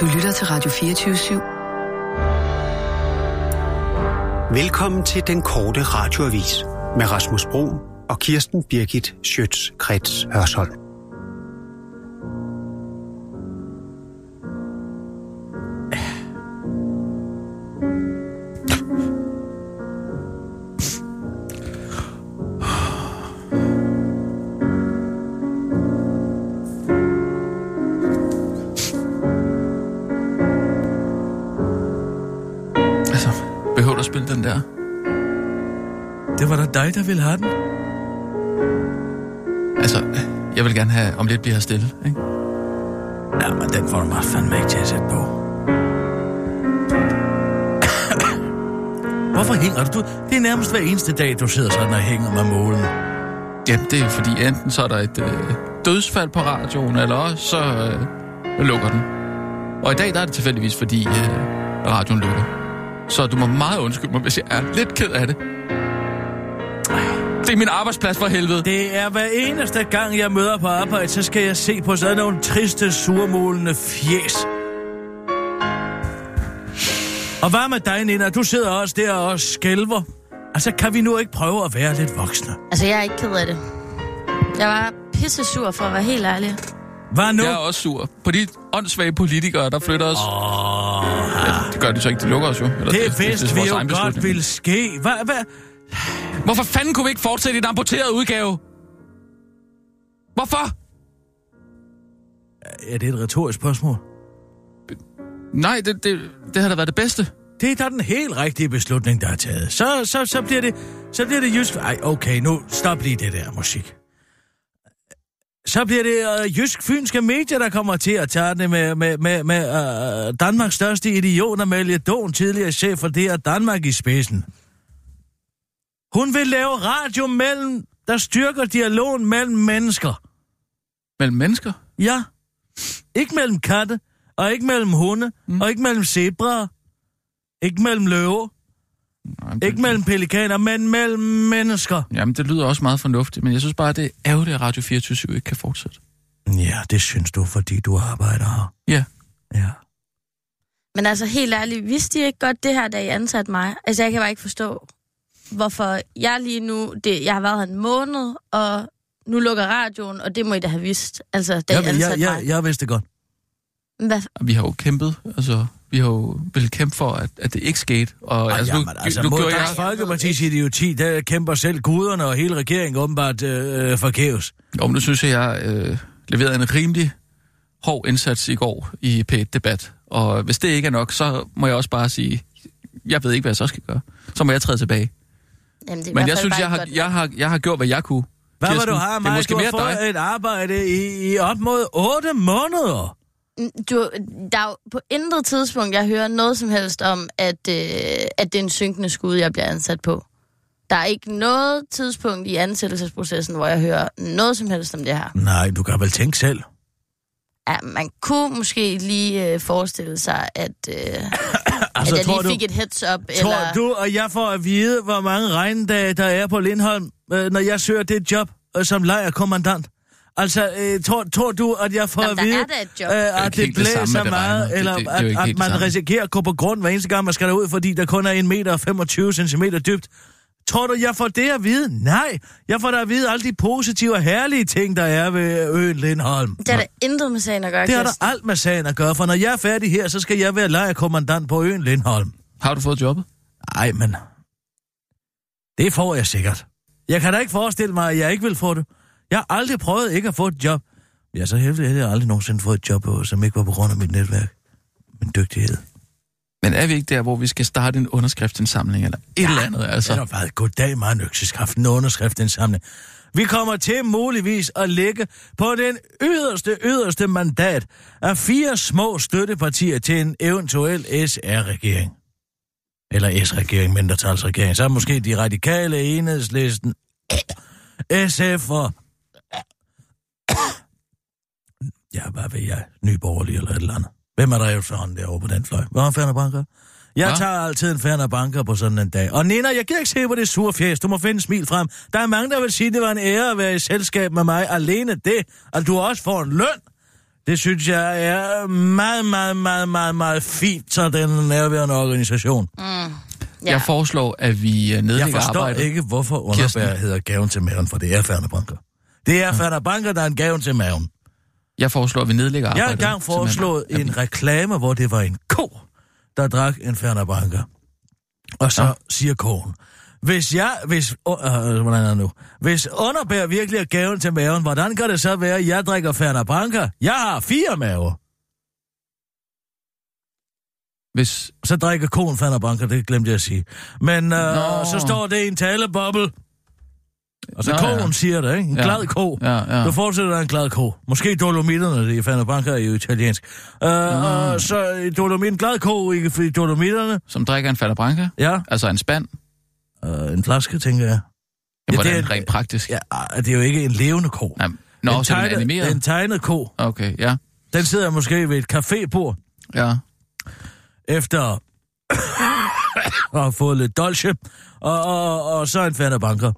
Du lytter til Radio 24 /7. Velkommen til den korte radioavis med Rasmus Bro og Kirsten Birgit Schøtz-Krets Hørsholm. Dig, der ville have den. Altså, jeg vil gerne have, om lidt bliver stille, ikke? Ja, men den får du mig fandme ikke til at sætte på. Hvorfor hænger du? Det er nærmest hver eneste dag, du sidder sådan og hænger med målen. Ja, det er fordi enten så er der et øh, dødsfald på radioen, eller også så øh, lukker den. Og i dag der er det tilfældigvis, fordi øh, radioen lukker. Så du må meget undskylde mig, hvis jeg er lidt ked af det. Det er min arbejdsplads for helvede. Det er hver eneste gang, jeg møder på arbejde, så skal jeg se på sådan nogle triste, surmulende fjes. Og hvad med dig, Nina? Du sidder også der og skælver. Altså, kan vi nu ikke prøve at være lidt voksne? Altså, jeg er ikke ked af det. Jeg var pisse sur for at være helt ærlig. Hvad nu? Jeg er også sur. På de åndssvage politikere, der flytter os. Åh, ja, det gør de så ikke, de lukker os jo. Eller, det er vist, vi jo godt vil ske. Hvad, hvad? Hvorfor fanden kunne vi ikke fortsætte i en amputeret udgave? Hvorfor? Er det et retorisk spørgsmål? Nej, det, det, det har da været det bedste. Det er da den helt rigtige beslutning, der er taget. Så, så, så bliver det, så bliver det jysk... Ej, okay, nu stop lige det der musik. Så bliver det uh, jysk-fynske medier, der kommer til at tage det med, med, med, med uh, Danmarks største idiot, Amalie Don, tidligere chef for det her Danmark i spidsen. Hun vil lave radio mellem, der styrker dialogen mellem mennesker. Mellem mennesker? Ja. Ikke mellem katte, og ikke mellem hunde, mm. og ikke mellem zebraer. Ikke mellem løver. Nej, det... Ikke mellem pelikaner, men mellem mennesker. Jamen, det lyder også meget fornuftigt, men jeg synes bare, det er ærgerligt, at Radio 24 ikke kan fortsætte. Ja, det synes du, fordi du arbejder her. Ja. Ja. Men altså, helt ærligt, vidste de ikke godt det her, da I ansatte mig? Altså, jeg kan bare ikke forstå, hvorfor jeg lige nu... Det, jeg har været her en måned, og nu lukker radioen, og det må I da have vidst, altså, da jeg, I jeg, jeg, mig. Jeg vidste det godt. Hvad? Vi har jo kæmpet, altså, vi har jo vel kæmpet for, at, at det ikke skete. Og, Ej, altså, jamen, altså, mod Dansk jeg... Folkeparti's idioti, der kæmper selv guderne og hele regeringen åbenbart øh, forgæves. Jo, men nu synes jeg, jeg øh, leverede en rimelig hård indsats i går i P1-debat. Og hvis det ikke er nok, så må jeg også bare sige, jeg ved ikke, hvad jeg så skal gøre. Så må jeg træde tilbage. Jamen, det Men jeg synes, jeg har, jeg, har, jeg har gjort, hvad jeg kunne. Hvad var Kirsten, du har, måske Du har fået dig. et arbejde i, i op mod 8 måneder. Mm, Du, der er jo på intet tidspunkt, jeg hører noget som helst om, at, øh, at det er en synkende skud, jeg bliver ansat på. Der er ikke noget tidspunkt i ansættelsesprocessen, hvor jeg hører noget som helst om det her. Nej, du kan vel tænke selv. Ja, man kunne måske lige øh, forestille sig, at, øh, Altså, at jeg tror lige du- fik et heads-up. Tror eller... du, og jeg får at vide, hvor mange regndage der er på Lindholm, øh, når jeg søger det job øh, som lejerkommandant? Altså, øh, tror, tror du, at jeg får Jamen, at vide, øh, Det at det det samme, blæser det meget. Det- eller det- det ikke at, at man det samme. risikerer at gå på grund hver eneste gang, man skal derud, fordi der kun er 1 meter og 25 cm dybt? Tror du, jeg får det at vide? Nej, jeg får da at vide alle de positive og herlige ting, der er ved øen Lindholm. Det er der intet med sagen at gøre, Det har der alt med sagen at gøre, for når jeg er færdig her, så skal jeg være lejerkommandant på øen Lindholm. Har du fået jobbet? Nej, men... Det får jeg sikkert. Jeg kan da ikke forestille mig, at jeg ikke vil få det. Jeg har aldrig prøvet ikke at få et job. Jeg er så heldig, at jeg aldrig nogensinde fået et job, som ikke var på grund af mit netværk. Min dygtighed. Men er vi ikke der, hvor vi skal starte en underskriftsindsamling eller et ja, eller andet? Altså? Det har været goddag, meget nøksisk haft en underskriftindsamling. Vi kommer til muligvis at ligge på den yderste, yderste mandat af fire små støttepartier til en eventuel SR-regering. Eller S-regering, mindretalsregering. Så er måske de radikale, enhedslisten, SF og... Ja, hvad ved jeg? Nyborgerlig eller et eller andet. Hvem er der efterhånden derovre på den fløj? Hvad har Ferner Banker? Jeg Hva? tager altid en Ferner Banker på sådan en dag. Og Nina, jeg gider ikke se på det sure fjes. Du må finde en smil frem. Der er mange, der vil sige, at det var en ære at være i selskab med mig. Alene det, at du også får en løn. Det synes jeg er meget, meget, meget, meget, meget fint, så den nærværende organisation. Mm. Ja. Ja. Jeg foreslår, at vi øh, Jeg nedlægger forstår arbejdet. ikke, hvorfor underbær hedder gaven til maven, for det er Ferner Banker. Det er Ferner Banker, der er en gaven til maven. Jeg foreslår, at vi nedlægger Jeg har arbejdet. engang foreslået simpelthen. en reklame, hvor det var en ko, der drak en Ferner Banker. Og så Nå. siger konen, hvis jeg, hvis, uh, hvordan er det nu? Hvis underbær virkelig er gaven til maven, hvordan kan det så være, at jeg drikker Ferner Banker? Jeg har fire maver. Hvis, Så drikker konen Ferner Banker, det glemte jeg at sige. Men Nå. så står det i en taleboble. Og så Nå, konen ja. siger det, ikke? En Ja. glad ko. ja, ja. Du fortsætter er en glad ko. Måske Dolomitterne, det er Ferner Banker er jo italiensk. Uh, uh, så Dolomit, en glad ko i, i Dolomitterne. Som drikker en Fanta Branca, Ja, altså en spand. uh, en flaske, tænker jeg. Ja, hvordan det er- rent praktisk? Ja, ah, det er jo ikke en levende ko. Nej, Nå, en så er den tegnet- animeret? En tegnet ko. Okay, ja. Den sidder måske ved et cafébord Ja. efter at have fået lidt dolce, og, og, og så en Ferner Banker.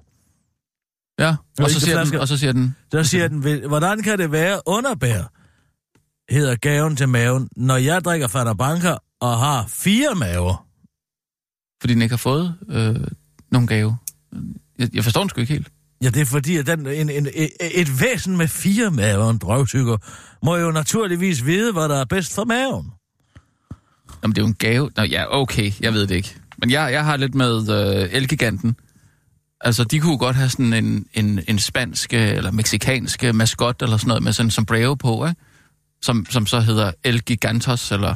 Ja, og så, siger den, og så siger den... Der siger den, "Vil- hvordan kan det være underbær, hedder gaven til maven, når jeg drikker Ferner Banker og har fire maver? Fordi den ikke har fået øh, nogen gave. Jeg, jeg forstår den sgu ikke helt. Ja, det er fordi, at den, en, en, et, et væsen med fire maver, en drøvtykker, må jo naturligvis vide, hvad der er bedst for maven. Jamen, det er jo en gave. Nå, ja, okay, jeg ved det ikke. Men jeg, jeg har lidt med øh, Elgiganten. Altså, de kunne godt have sådan en, en, en spansk øh, eller meksikansk maskot eller sådan noget med sådan en sombrero på, ikke? Som, som så hedder El Gigantos eller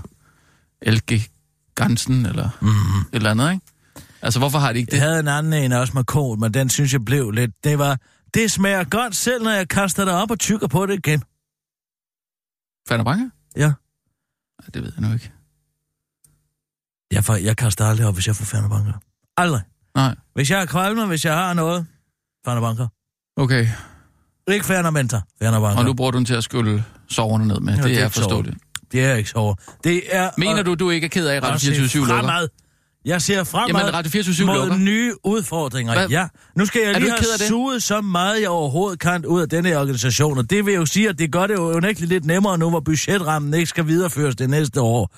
El Gigansen eller Mm-hmm. et eller andet, ikke? Altså, hvorfor har de ikke Jeg det? havde en anden en også med kål, men den synes jeg blev lidt... Det var... Det smager godt selv, når jeg kaster det op og tykker på det igen. Fanta Branca? Ja. Nej, det ved jeg nu ikke. Jeg, får, jeg kaster aldrig op, hvis jeg får fanderbanker. Aldrig. Nej, Hvis jeg har kvalmer, hvis jeg har noget, fanderbanker. okay. Ikke fandermenter, fanderbanker. Og nu bruger du den til at skylle soverne ned med. Ja, det det er er forståeligt. Det er ikke så. Det er... Mener du, du ikke er ked af, at Radio Jeg 24 ser lukker? Jeg ser fremad Jamen, Radio 24 mod lukker. nye udfordringer. Hvad? Ja, nu skal jeg Er lige have suget så meget, jeg overhovedet kan ud af denne her organisation. Og det vil jo sige, at det gør det jo unægteligt lidt nemmere nu, hvor budgetrammen ikke skal videreføres det næste år.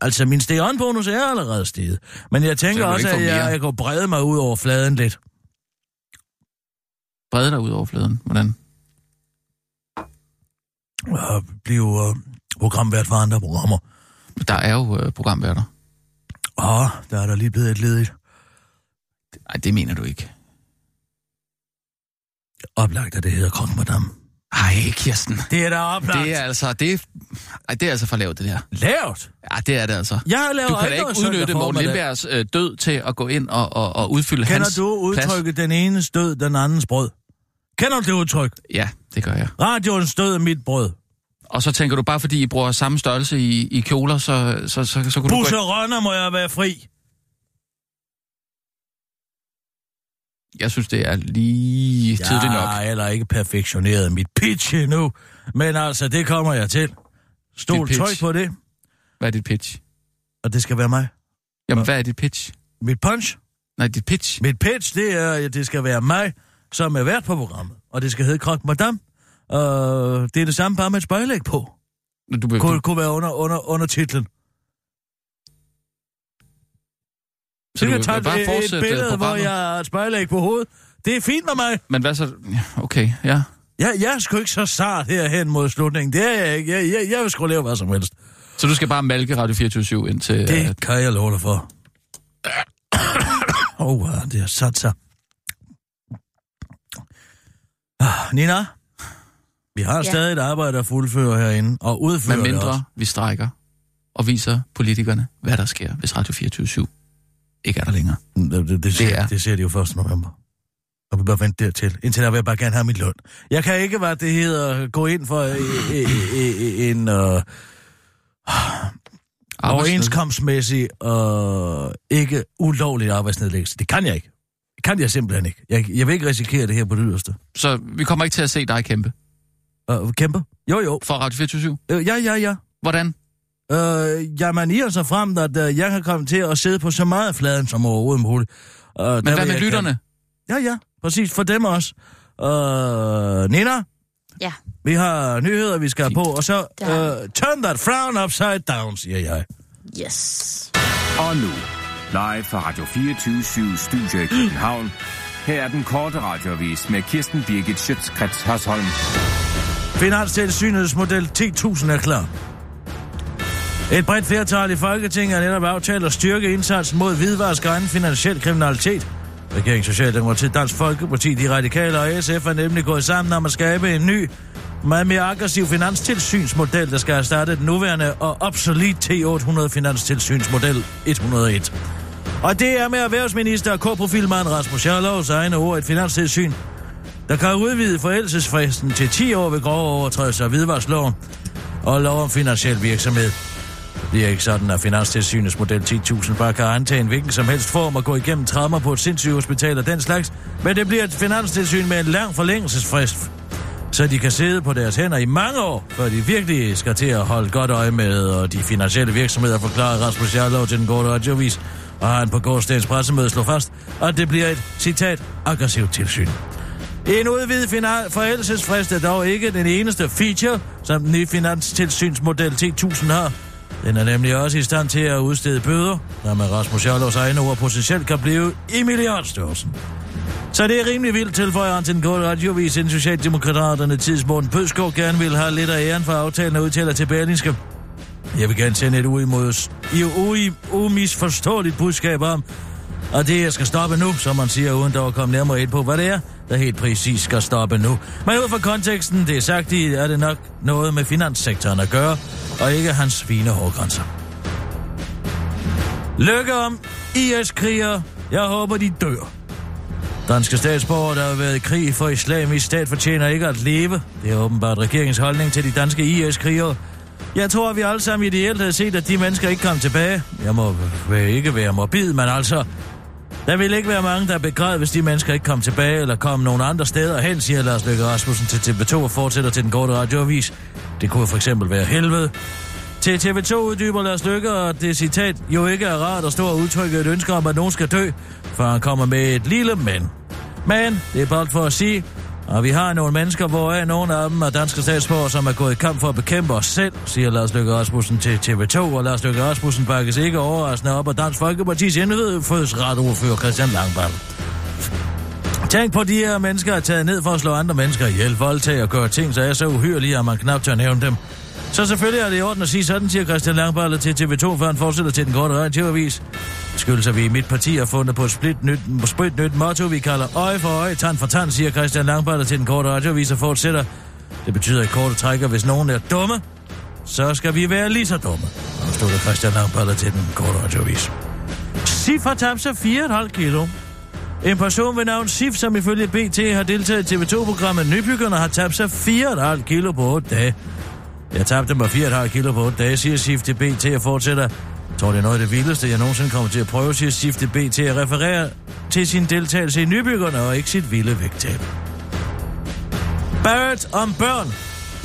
Altså, min steonbonus er allerede steget. Men jeg tænker kan også, at jeg, jeg går brede mig ud over fladen lidt. Brede dig ud over fladen. Hvordan? Og blive uh, programvært for andre programmer. Der er jo øh, programværter. Åh, der er der lige blevet et ledigt. Nej, det mener du ikke. Oplagt, at det hedder Krok Madame. Ej, Kirsten. Det er da oplagt. Det er altså, det er, ej, det er altså for lavt, det der. lavt. Ja, det er det altså. Jeg har lavet Du kan da ikke udnytte Morten Lindbergs øh, død til at gå ind og, og, og udfylde Kender hans du udtrykket, den enes død, den andens brød? Kender du det udtryk? plads. Ja, det gør jeg. Radioens død er mit brød. Og så tænker du, bare fordi I bruger samme størrelse i, i kjoler, så, så, så, så kunne du gå Busse ind. Rønner må jeg være fri. Jeg synes, det er lige tidligt nok. Jeg har heller ikke perfektioneret mit pitch endnu. Men altså, det kommer jeg til. Stol tryk på det, Hvad er dit pitch? og det skal være mig. Jamen, hvad er dit pitch? Mit punch, Nej, dit pitch. mit pitch, det er, at det skal være mig, som er vært på programmet. Og det skal hedde Krok Madame. Og det er det samme, bare med et spejlæg på. Du, du, Kunne, kunne være under, under, under titlen. Så du kan tage bare et, et fortsætte billede, hvor jeg har et spejlæg på hovedet. Det er fint med mig. Men hvad så? Okay, ja. Jeg, jeg er sgu ikke så sart herhen mod slutningen. Det er jeg ikke. Jeg, jeg, jeg vil sgu lave hvad som helst. Så du skal bare malke Radio 24 indtil... øh, Det kan jeg love dig for. Åh, oh, det har sat sig. Ah, Nina, vi har ja. Ja. stadig et arbejde at fuldføre herinde, og udføre Med det også. mindre vi strækker og viser politikerne, hvad der sker, hvis Radio 24 ikke er der længere. Det, det, det, ser, Det er- det ser de jo 1. november. Og vi bør vente dertil. Indtil der vil jeg bare gerne have mit løn. Jeg kan ikke, hvad det hedder, gå ind for øh, øh, øh, en øh, overenskomstmæssig og ikke ulovlig arbejdsnedlæggelse. Det kan jeg ikke. Det kan jeg simpelthen ikke. Jeg, jeg vil ikke risikere det her på det yderste. Så vi kommer ikke til at se dig kæmpe Uh, kæmpe? Jo, jo. for Radio 24 Uh, ja, ja, ja. Hvordan? Jamen, i og så frem, at uh, jeg kan komme til at sidde på så meget fladen som overhovedet muligt. Uh, Men hvad med lytterne? Ja, ja, præcis. For dem også. Uh, Nina, Ja. Vi har nyheder, vi skal have på, og så uh, turn that frown upside down, siger jeg. Yes. Og nu, live fra Radio 24 Studio i København. Her er den korte radiovis med Kirsten Birgit Schøtzgrads Hasholm. Finanstilsynets model 10.000 er klar. Et bredt flertal i Folketinget har netop aftalt at styrke indsatsen mod hvidvask og anden finansiel kriminalitet. Regeringen Socialdemokratiet, Dansk Folkeparti, De Radikale og SF er nemlig gået sammen om at skabe en ny, meget mere aggressiv finanstilsynsmodel, der skal erstatte den nuværende og obsolet T800 finanstilsynsmodel 101. Og det er med erhvervsminister og K-profilmand Rasmus Jarlovs egne ord et finanstilsyn, der kan udvide forældelsesfristen til 10 år ved grove overtrædelser af hvidvarsloven og lov om finansiel virksomhed. Det er ikke sådan, at Finanstilsynets model 10.000 bare kan antage en hvilken som helst form og gå igennem traumer på et sindssygehospital og den slags, men det bliver et finanstilsyn med en lang forlængelsesfrist, så de kan sidde på deres hænder i mange år, før de virkelig skal til at holde godt øje med og de finansielle virksomheder, forklarer Rasmus Jarlov til den gode radiovis, og han på gårdsdagens pressemøde slår fast, at det bliver et, citat, aggressivt tilsyn. En udvidet final- forældelsesfrist er dog ikke den eneste feature, som den nye finanstilsynsmodel T1000 har. Den er nemlig også i stand til at udstede bøder, der med Rasmus Jarlovs egne ord potentielt kan blive i milliardstørrelsen. Så det er rimelig vildt, tilføjer han til den gode radiovis, inden Socialdemokraterne tidsmorgen Pødskov gerne vil have lidt af æren for aftalen og udtaler til Berlingske. Jeg vil gerne sende et uimods, i umisforståeligt budskab om, og det jeg skal stoppe nu, som man siger, uden dog at komme nærmere ind på, hvad det er, der helt præcis skal stoppe nu. Men ud fra konteksten, det er sagt i, er det nok noget med finanssektoren at gøre, og ikke hans fine hårgrænser. Lykke om IS-kriger. Jeg håber, de dør. Danske statsborgere, der har været i krig for islamisk stat, fortjener ikke at leve. Det er åbenbart regeringens holdning til de danske IS-krigere. Jeg tror, at vi alle sammen ideelt havde set, at de mennesker ikke kom tilbage. Jeg må ikke være morbid, men altså... Der vil ikke være mange, der er hvis de mennesker ikke kom tilbage eller kom nogen andre steder hen, siger Lars Løkke Rasmussen til TV2 og fortsætter til den korte radioavis. Det kunne for eksempel være helvede. Til TV2 uddyber Lars Løkke, og det citat jo ikke er rart at stå og udtrykke et ønske om, at nogen skal dø, for han kommer med et lille men. Men det er bare for at sige, og vi har nogle mennesker, hvoraf nogle af dem er danske statsborger, som er gået i kamp for at bekæmpe os selv, siger Lars Løkke Rasmussen til TV2, og Lars Løkke Rasmussen bakkes ikke overraskende op af Dansk Folkeparti's indfødsretordfører Christian Langball. Tænk på, de her mennesker er taget ned for at slå andre mennesker ihjel, voldtage og gøre ting, så er så uhyrelige, at man knap tør nævne dem. Så selvfølgelig er det i orden at sige sådan, siger Christian Langballe til TV2, før han fortsætter til den korte radioavis. Skyldes, at vi i mit parti har fundet på et split nyt, split nyt motto, vi kalder øje for øje, tand for tand, siger Christian Langballe til den korte radioavis og fortsætter. Det betyder i korte trækker, hvis nogen er dumme, så skal vi være lige så dumme. Og stod der Christian Langballe til den korte radioavis. Sif har tabt sig 4,5 kilo. En person ved navn Sif, som ifølge BT har deltaget i TV2-programmet Nybyggerne, har tabt sig 4,5 kilo på 8 dage. Jeg tabte mig 4,5 kilo på 8 dage, siger Sif til BT og fortsætter. Jeg tror, det er noget af det vildeste, jeg nogensinde kommer til at prøve, siger B til at referere til sin deltagelse i Nybyggerne og ikke sit vilde vægttab. Barrett om børn.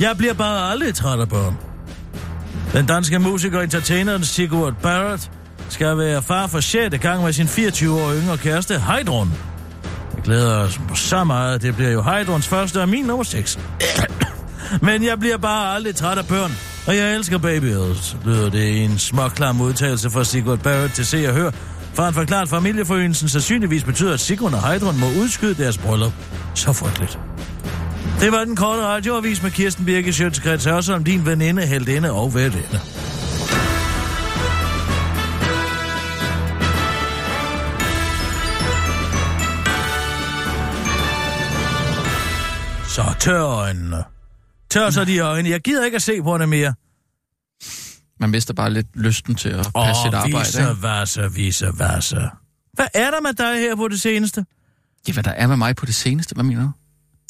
Jeg bliver bare aldrig træt af børn. Den danske musiker og entertaineren Sigurd Barrett skal være far for 6. gang med sin 24 år yngre kæreste Heidrun. Jeg glæder os så meget. Det bliver jo Heidruns første og min nummer 6. Men jeg bliver bare aldrig træt af børn. Og jeg elsker babyer, lyder det i en småklam udtalelse fra Sigurd Barrett til Se og Hør. For han forklaret familieforøgelsen sandsynligvis betyder, at Sigurd og Heidrun må udskyde deres bryllup. Så frygteligt. Det var den korte radioavis med Kirsten Birke Sjøtskrets også om din veninde, heldinde og værtinde. Så tør øjnene. Tør så de øjne. Jeg gider ikke at se på det mere. Man mister bare lidt lysten til at passe sit arbejde. vise, ikke? vasse, vise, vasse. Hvad er der med dig her på det seneste? Ja, hvad der er med mig på det seneste, hvad mener du?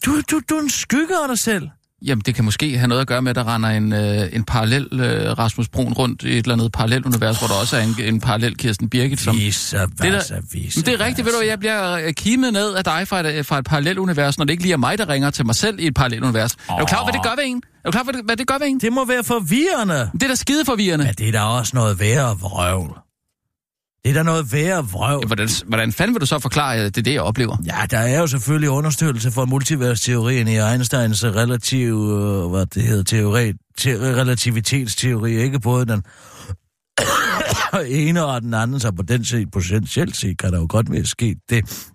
Du, du, du er en skygge af dig selv. Jamen, det kan måske have noget at gøre med, at der render en, øh, en parallel øh, Rasmus Brun rundt i et eller andet parallelt univers, hvor der også er en, en parallel Kirsten Birgit. Som, Vise, det, der, vise, Men det er rigtigt, ved du, jeg bliver øh, kimet ned af dig fra et, fra et parallelt univers, når det ikke lige er mig, der ringer til mig selv i et parallelt univers. Oh. Er du klar, hvad det gør ved en? Er du klar, hvad det, hvad det gør ved en? Det må være forvirrende. Det er da skide forvirrende. Men det er da også noget værre vrøvl. Det er da noget værre vrøv. Hvordan, hvordan fanden vil du så forklare, at det er det, jeg oplever? Ja, der er jo selvfølgelig understøttelse for multiversteorien i Einsteins relativ, øh, hvad det hedder, teori, te, relativitetsteori, ikke både den ene og den anden, så på den set, potentielt set, kan der jo godt være sket det.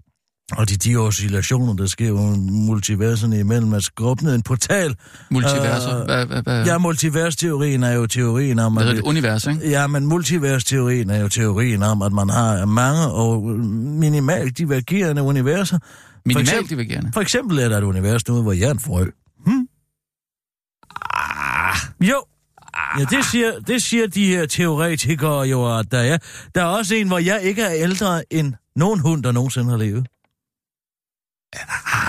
Og de de oscillationer, der sker jo multiverserne imellem, at åbne en portal. Multiverser? Øh, Hvad, hvad, hvad? Ja, multiversteorien er jo teorien om, Det at... hedder et univers, ikke? Ja, men multiversteorien er jo teorien om, at man har mange og minimalt divergerende universer. Minimalt eksempel- divergerende. For eksempel er der et univers nu, hvor jeg er en frø. Hm? Ah, jo. Ja, det siger, det siger de her teoretikere jo, at der er. Der er også en, hvor jeg ikke er ældre end nogen hund, der nogensinde har levet.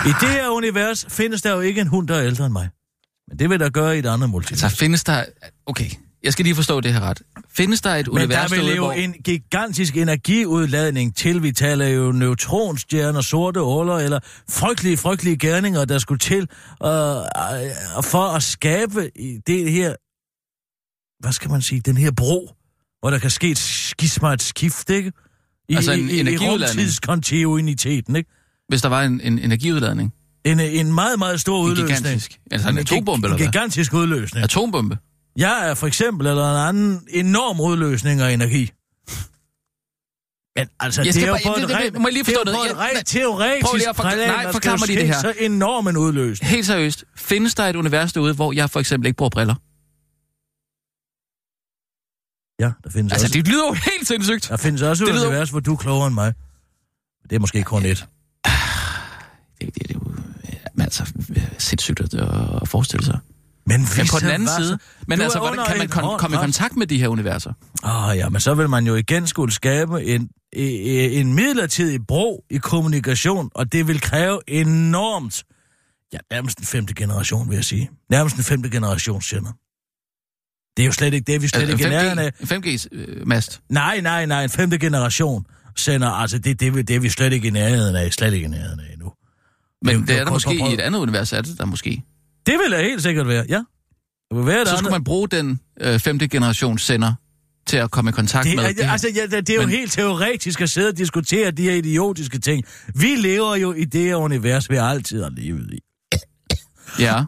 I det her univers findes der jo ikke en hund, der er ældre end mig. Men det vil der gøre i et andet multivers. Altså, findes der... Okay, jeg skal lige forstå det her ret. Findes der et Men univers der vil jo hvor... en gigantisk energiudladning til. Vi taler jo neutronstjerner, sorte huller eller frygtelige, frygtelige gerninger, der skulle til uh, uh, for at skabe det her, hvad skal man sige, den her bro, hvor der kan ske et skisma, et skift, ikke? I, Altså en i, i, rumtidskontinuiteten, ikke? Hvis der var en, en energiudladning. En, en meget, meget stor En udløsning. gigantisk. Altså en atombombe, en eller hvad? gigantisk udløsning. Atombombe. Jeg er for eksempel, eller en anden enorm udløsning af energi. Men altså, Jeg det er jo bare- på et rent, må jeg lige det er forstå noget? et Jeg- teoretisk Prøv lige at forklare- nej, forklar mig lige det her. Så enorm en udløsning. Helt seriøst. Findes der et univers derude, hvor jeg for eksempel ikke bruger briller? Ja, der findes, Altså, også, det lyder jo helt sindssygt. der findes også et lyder- univers, hvor du er klogere end mig. Det er måske kun et. Det, det, det er jo øh, altså, øh, sindssygt at, øh, at forestille sig. Men, Men hvis på den det anden var side, men altså, er hvordan kan man kon- komme i kontakt med de her universer? Åh oh, ja, men så vil man jo igen skulle skabe en, en, midlertidig bro i kommunikation, og det vil kræve enormt, ja, nærmest en femte generation, vil jeg sige. Nærmest en femte generation sender. Det er jo slet ikke det, er vi slet Altså, ikke nærheden af. 5G-mast. Nej, nej, nej, en femte generation sender, altså det, det, det er vi slet ikke i nærheden af, slet ikke i nærheden af endnu. Men Det det er er der måske i et andet univers, er det der måske. Det vil jeg helt sikkert være, ja. Det vil være Så andet. skulle man bruge den øh, femte generation sender til at komme i kontakt Det, med er, det her. altså, ja, det er jo Men- helt teoretisk at sidde og diskutere de her idiotiske ting. Vi lever jo i det her univers, vi altid har levet i. Ja,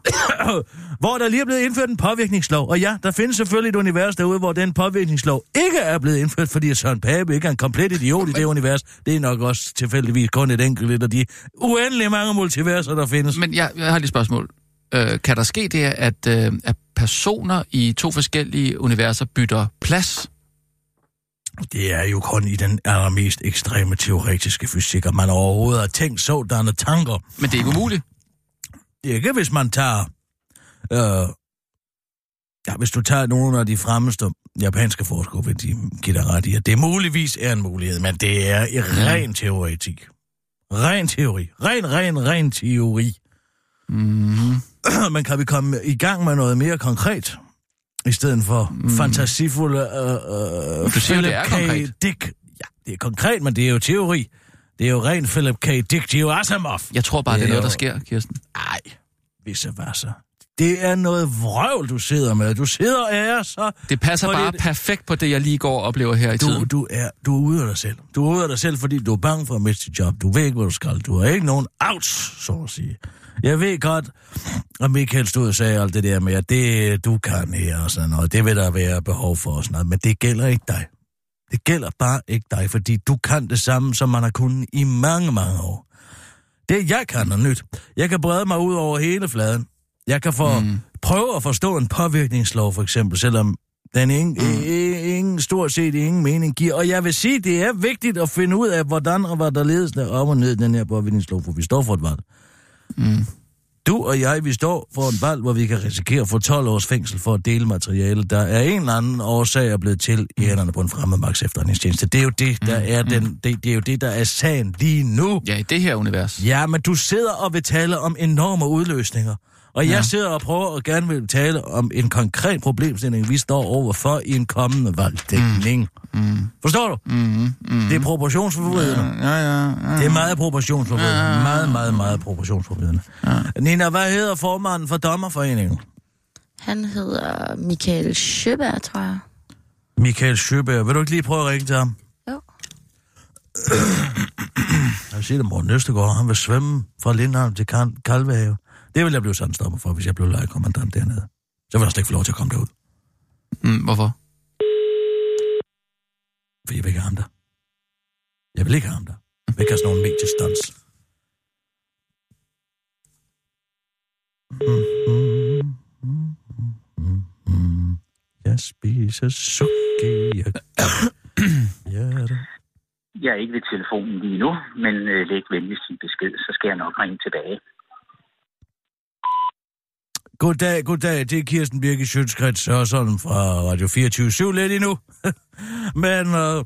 hvor der lige er blevet indført en påvirkningslov. Og ja, der findes selvfølgelig et univers derude, hvor den påvirkningslov ikke er blevet indført, fordi Søren Pape ikke er en komplet idiot i det univers. Det er nok også tilfældigvis kun et enkelt af de uendelig mange multiverser, der findes. men jeg, jeg har lige et spørgsmål. Øh, kan der ske det, at, øh, at personer i to forskellige universer bytter plads? Det er jo kun i den allermest ekstreme teoretiske fysik, at man overhovedet har tænkt sådanne tanker. Men det er ikke umuligt. Ikke hvis man tager... Øh, ja, hvis du tager nogle af de fremmeste japanske forskere, vil de give dig ret i, at det muligvis er en mulighed, men det er i ren teoretik. Ren teori. Ren, ren, ren teori. Mm-hmm. men kan vi komme i gang med noget mere konkret? I stedet for mm. fantasifulde øh, øh, Du siger, det er konkret. Dick. Ja, det er konkret, men det er jo teori. Det er jo ren Philip K. Dick. Det er jo Asimov. Jeg tror bare, det, Det er er noget, der jo- sker, Kirsten. Ej, visse vasser. Det er noget vrøvl, du sidder med. Du sidder og er så... Det passer Fordi bare det- perfekt på det, jeg lige går og oplever her i Du, tiden. du, er, du er ude af dig selv. Du er ude af dig selv, fordi du er bange for at miste dit job. Du ved ikke, hvad du skal. Du har ikke nogen outs, så at sige. Jeg ved godt, at Michael stod og sagde alt det der med, at det du kan her og sådan noget, det vil der være behov for og sådan noget, men det gælder ikke dig. Det gælder bare ikke dig, fordi du kan det samme, som man har kunnet i mange, mange år. Det jeg kan er nyt. Jeg kan brede mig ud over hele fladen. Jeg kan få, mm. prøve at forstå en påvirkningslov, for eksempel, selvom den ingen, mm. ingen, stort set ingen mening giver. Og jeg vil sige, det er vigtigt at finde ud af, hvordan og hvad der ledes der op og ned den her påvirkningslov, for vi står for et valg. Mm. Du og jeg, vi står for en valg, hvor vi kan risikere at få 12 års fængsel for at dele materiale, der er en eller anden årsag er blevet til i hænderne på en fremmedmagts efterretningstjeneste. Det er jo det, der er den, det, det er jo det, der er sagen lige nu. Ja, i det her univers. Ja, men du sidder og vil tale om enorme udløsninger. Og jeg Ja. sidder og prøver og gerne vil tale om en konkret problemstilling, vi står overfor i en kommende valgdækning. Mm. Forstår du? Mm, mm. Det er proportionsforvridende. Ja, ja, ja. Det er meget proportionsforvridende. Meget, meget, meget proportionsforvridende. Nina, hvad hedder formanden for Dommerforeningen? Han hedder Michael Schøberg, tror jeg. Michael Schøberg. Vil du ikke lige prøve at ringe til ham? Jo. Jeg vil sige det, Morten Østegård, han vil svømme fra Lindholm til Kal- Kalvehave. Det vil jeg blive sådan stopper for, hvis jeg blev lejekommandant dernede. Så vil jeg slet ikke få lov til at komme derud, Mm, hvorfor? for jeg vil ikke have ham der. Jeg vil ikke have ham der. Jeg vil ikke have sådan nogle mediestunts. Jeg spiser suki. Jeg... Hjerte. Jeg er ikke ved telefonen lige nu, men øh, læg venligst din besked, så skal jeg nok ringe tilbage. Goddag, goddag. Det er Kirsten Birke Sjøtskrets Hørsholm fra Radio 24 lidt endnu. Men øh,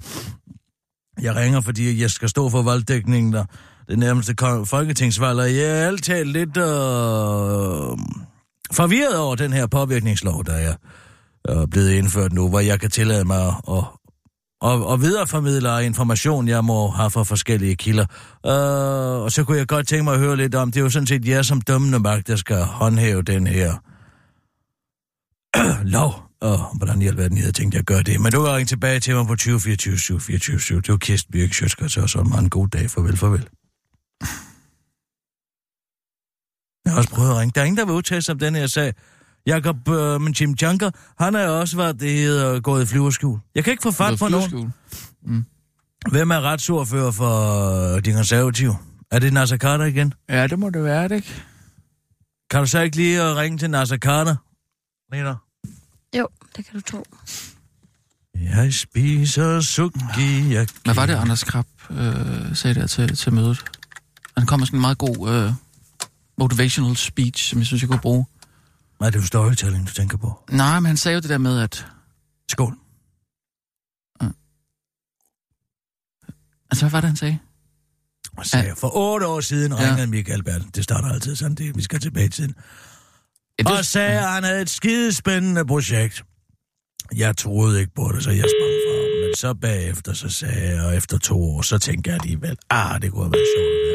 jeg ringer, fordi jeg skal stå for valgdækningen der. Det nærmeste folketingsvalg, og jeg er altid lidt øh, forvirret over den her påvirkningslov, der er øh, blevet indført nu, hvor jeg kan tillade mig at, og, og videreformidler information, jeg må have fra forskellige kilder. Øh, og så kunne jeg godt tænke mig at høre lidt om, det er jo sådan set jer som dømmende magt, der skal håndhæve den her lov. Og hvordan i alverden jeg havde tænkt, jeg gør det. Men du kan ringe tilbage til mig på 20 24 7 24 7. Det var Kirsten Birk Sjøsker, så så en god dag. Farvel, farvel. Jeg har også prøvet at ringe. Der er ingen, der vil udtale sig om den her sag. Jakob øh, men Jim Junker, han er også været det hedder, gået i flyverskjul. Jeg kan ikke få fat på nogen. Flyveskole. Hvem er retsordfører for de konservative? Er det Nasser Carter igen? Ja, det må det være, det ikke? Kan du så ikke lige øh, ringe til Nasser Carter? Mener? Jo, det kan du tro. Jeg spiser suki. Jeg... Hvad var det, Anders Krab øh, sagde der til, til mødet? Han kom med sådan en meget god øh, motivational speech, som jeg synes, jeg kunne bruge. Nej, det er jo storytelling, du tænker på. Nej, men han sagde jo det der med, at... Skål. Altså, hvad var det, han sagde? Og sagde, jeg, for otte år siden Ja. ringede Michael Bertel. Det starter altid sådan, det, vi skal tilbage til tiden. Ja, Og sagde, at han havde et skidespændende projekt. Jeg troede ikke på det, så jeg sprang fra. Men så bagefter, så sagde jeg, og efter to år, så tænkte jeg alligevel, ah, det kunne have været sjovt. at.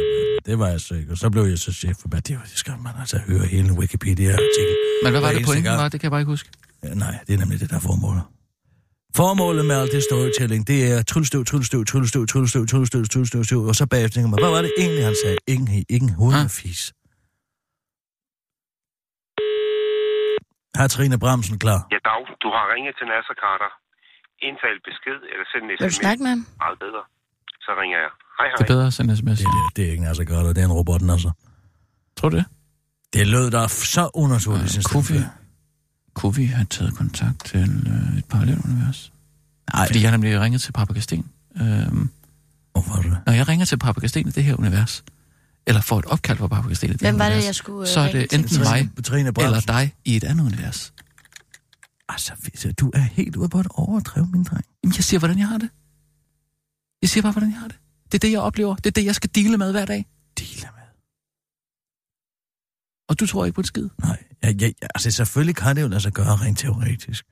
Det var jeg så ikke. Og så blev jeg så chef for, det, det skal man altså høre hele Wikipedia-artikel. Men hvad var det pointen var? Det kan jeg bare ikke huske. Ja, nej, det er nemlig det, der er formålet. Formålet med alt det storytelling, det er tryllestøv, tryllestøv, tryllestøv, tryllestøv, tryllestøv, tryllestøv, tryllestøv, og så bagefter tænker man, hvad var det egentlig, han sagde? Ingen, ingen hovedfis. Har Trine Bramsen klar? Ja, Dag, du har ringet til Nasser Carter. Indtal besked eller send en Vil du sms. snakke med ham? Meget bedre. Så ringer jeg. Hej, Det hej. er bedre at sende sms. Det, det, det er ikke Nasser Carter, det er en robot, altså. Tror du det? Det lød der så unaturligt, Øh, synes kunne, vi, kunne vi have taget kontakt til øh, et parallelunivers? Nej, Fordi jeg nemlig ringet til Papa Kasten. Øhm, hvorfor er det? når jeg ringer til Papa Kasten i det her univers, eller får et opkald fra Papa Kasten i det Hvem her var det, univers, jeg skulle, øh, så er det til? enten mig Trine eller dig i et andet univers. Altså, du er helt ude på et overdrev, min dreng. Jamen, jeg siger, hvordan jeg har det. Jeg siger bare, hvordan jeg har det. Det er det, jeg oplever. Det er det, jeg skal dele med hver dag. Dealer med. Og du tror ikke på en skid. Nej, jeg, jeg, altså selvfølgelig kan det jo lade sig gøre rent teoretisk.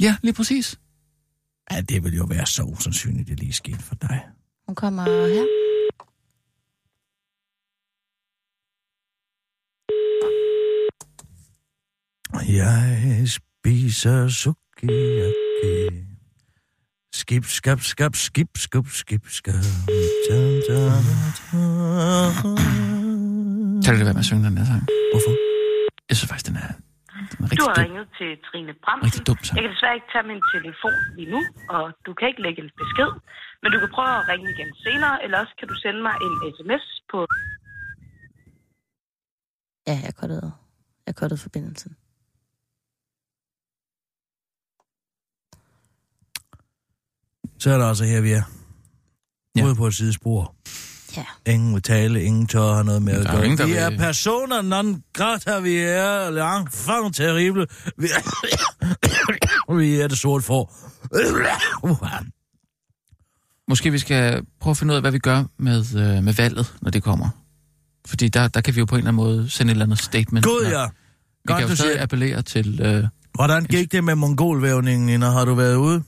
Ja, lige præcis. Ja, det vil jo være så usandsynligt, det lige skete for dig. Hun kommer her. Jeg spiser sukiyaki. Skib, skab, skab, skib, skub, skib, skab. Ta. Kan du det være med at synge den der sang? Hvorfor? Jeg synes faktisk, den er, den er Du har dum. ringet til Trine Bramsen. Rigtig dum sang. Jeg kan desværre ikke tage min telefon lige nu, og du kan ikke lægge en besked. Men du kan prøve at ringe igen senere, eller også kan du sende mig en sms på... Ja, jeg kottede, jeg kottede forbindelsen. Så er der altså her, vi er. Ja. Ude på et sidespor. Ja. Ingen vil tale, ingen tør have noget med at gøre. ingen, Vi er vil- personer non grata, vi er langt fangt terrible. Vi er, vi er det sort for. Måske vi skal prøve at finde ud af, hvad vi gør med, øh, med valget, når det kommer. Fordi der, der kan vi jo på en eller anden måde sende et eller andet statement. God, ja. Vi Godt, kan jo du stadig siger. appellere til... Øh, Hvordan gik det med mongolvævningen, Ina? Har du været ude?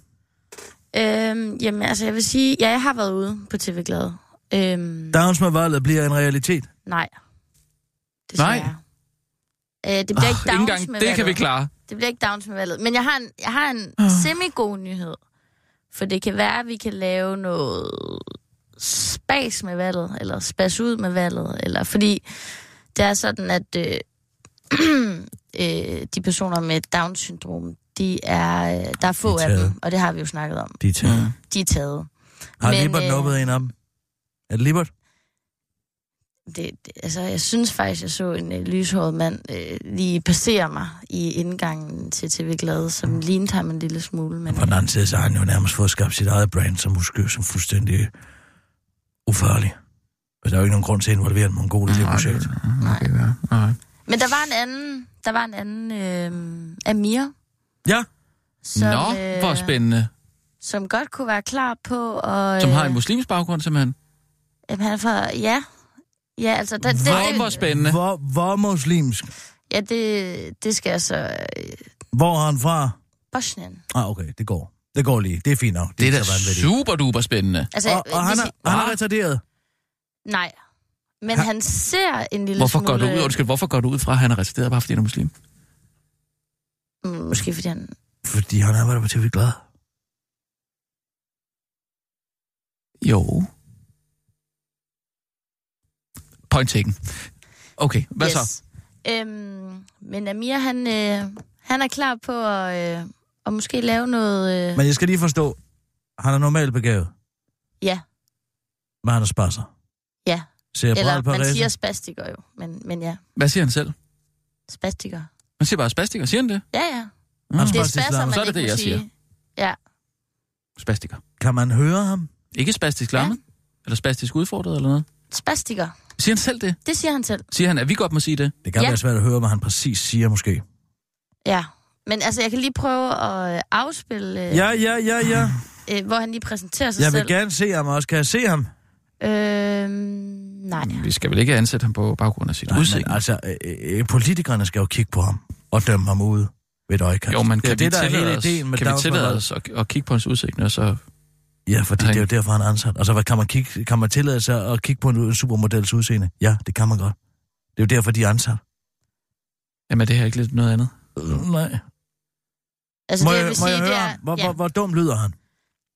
Øhm, jamen, altså, jeg vil sige, ja, jeg har været ude på TV Glad. Øhm, Downs med valget bliver en realitet. nej. Nej. Desværre. Øh, det bliver ikke ikke downs engang med det valget. kan vi klare. Det bliver ikke downs med valget. Men jeg har en, jeg har en Ah. semi-god nyhed. For det kan være, at vi kan lave noget spas med valget, eller spas ud med valget, eller fordi det er sådan, at øh, øh, de personer med Down-syndrom, de er, øh, der er få De er af dem, og det har vi jo snakket om. De er taget. De er taget. Har Men, Libert øh, nubbet en af dem? Er det Libert? Det, det, altså, jeg synes faktisk, jeg så en øh, lyshåret mand øh, lige passere mig i indgangen til TV Glade, som lignede ham en lille smule. Men, På den anden side, så har han jo nærmest fået skabt sit eget brand som uskø, som fuldstændig ufarlig. Og der er jo ikke nogen grund til at involvere en mongol i det projekt. Ja. Nej. men der var en anden, der var en anden øh, Amir, Ja, som, Nå, hvor spændende. som godt kunne være klar på at... Som har en øh, muslimsk baggrund, simpelthen. jamen, han er fra, ja, ja, altså... Der, det, Hvor, hvor det, spændende. hvor, hvor muslimsk? ja, det, det skal jeg så... Øh, Hvor er han fra? Bosnien. Ah, okay, det går. Det går lige. Det er fint nok. Det er ikke da super duper spændende. Altså, Og, og han, er, han er retarderet. Nej. Men han ser en lille Hvorfor smule... går du ud, undskyld, hvorfor går du ud fra, at han er retarderet, bare fordi han er muslim? Mm, Måske fordi han... Fordi han arbejder på TV Glad. Jo. Point taken. Okay, hvad så? Øhm, men Amir, han, øh, han er klar på at, øh, at måske lave noget... Øh, Men jeg skal lige forstå, han er normalt begavet, ja, men han er spasser. ja. Cerebral Eller man siger spastiker jo, men, men ja, Hvad siger han selv? spastiker. Han siger bare spastiker. Siger han det? Ja, ja. Er Det er spastisk spasser, man Så er det ikke det, jeg sige. Ja, Spastiker. Kan man høre ham? Ikke spastisk lammet? Eller spastisk udfordret eller noget? spastiker. Siger han selv det? Det siger han selv. Siger han, at vi godt må sige det? Det kan Ja. være svært at høre, hvad han præcis siger, måske. Ja. Men altså, jeg kan lige prøve at øh, afspille, øh, Ja, ja, ja, ja. øh, hvor han lige præsenterer sig Jeg vil selv. gerne se ham også. Kan jeg se ham? Øhm, nej. Vi skal vel ikke ansætte ham på baggrund af sit udseende? altså, øh, øh, politikerne skal jo kigge på ham og dømme ham ud ved et øjekast. Jo, men det er kan vi det, der er tillade hele os, ideen med kan vi tillade os at, at kigge på hans udseende, og så... Ja, fordi Han- det er jo derfor, han er ansat. Altså, hvad, kan, man kigge, kan man tillade sig at kigge på en, en supermodels udseende? Ja, det kan man godt. Det er jo derfor, de er ansat. Jamen, er det her ikke lidt noget andet? Øh, nej. Altså, Må det, jeg, jeg må sige, jeg det høre er... ham? Hvor, ja. hvor, hvor dum lyder han?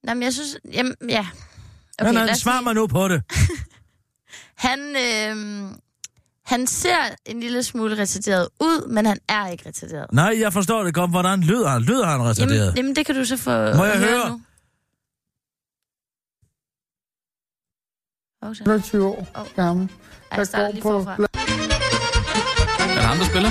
Nå, men jeg synes... Jamen, ja. Okay, nej, os svar mig nu på det. Han, øh, han ser en lille smule retarderet ud, men han er ikke retarderet. Nej, jeg forstår det godt. Hvordan lyder han? Lyder han retarderet? Jamen, jamen, det kan du så få Må jeg høre? nu. Oh, så. 28 år gammel. Ej, jeg starter lige forfra. Er det ham, der spiller?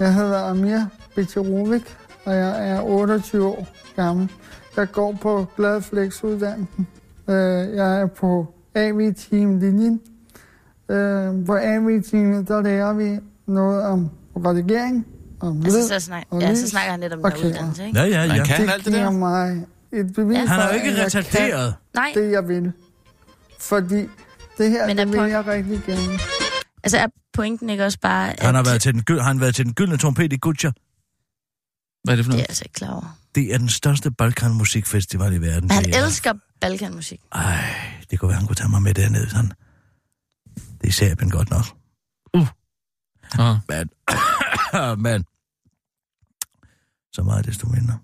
Jeg hedder Amir Betirovic, og jeg er 28 år gammel. Jeg går på Gladflex-uddannelsen. Øh, Jeg er på AV-team-linjen. Øh, På AV-teamet, der lærer vi noget om redigering, om Altså, lyd så, snak, og ja, lys. så snakker han lidt om okay. Okay. uddannelse, ikke? Ja, ja, Han ja. kan Det alt det giver der. mig et bevis Ja. for, Han er jo at ikke jeg retarderet. Nej, kan det, jeg vil. Fordi det her, Men det er vil på- jeg rigtig gerne. altså er pointen ikke også bare, at Han har været til den, gyld- han har været til den gyldne trompet i Gucci. Hvad er det for det er noget? altså ikke klar over. Det er den største Balkan-musikfestival i verden. Han Det er- elsker balkanmusik. Ej, det kunne være, han kunne tage mig med derned. Sådan. Det er Serbien godt nok. Ah. Men, men, så meget desto mindre.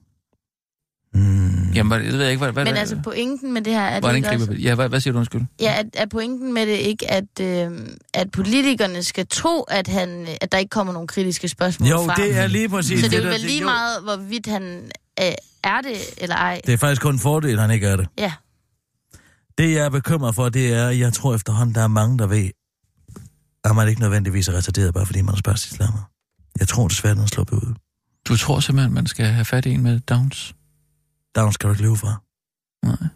Mm. Jamen, det ved jeg ikke. Hvad, hvad, Men hvad, altså pointen med det her, er det hvordan ikke griber også... Ja, hvad, hvad siger du, undskyld? Ja, er, er pointen med det ikke, at, øh, at politikerne skal tro, at, han, at der ikke kommer nogle kritiske spørgsmål Jo, frem? det er lige præcis Så det er der- vel lige jo. meget, hvorvidt han øh, er det eller ej. Det er faktisk kun en fordel, at han ikke er det. Ja. Det, jeg er bekymret for, det er, at jeg tror efterhånden, der er mange, der ved, at man ikke nødvendigvis er retarderet, bare fordi man er spørgsmålslammer. Jeg tror desværre, den er sluppet ud. Du tror simpelthen, man skal have fat i en med Downs? Down skal du ikke leve fra. Nej.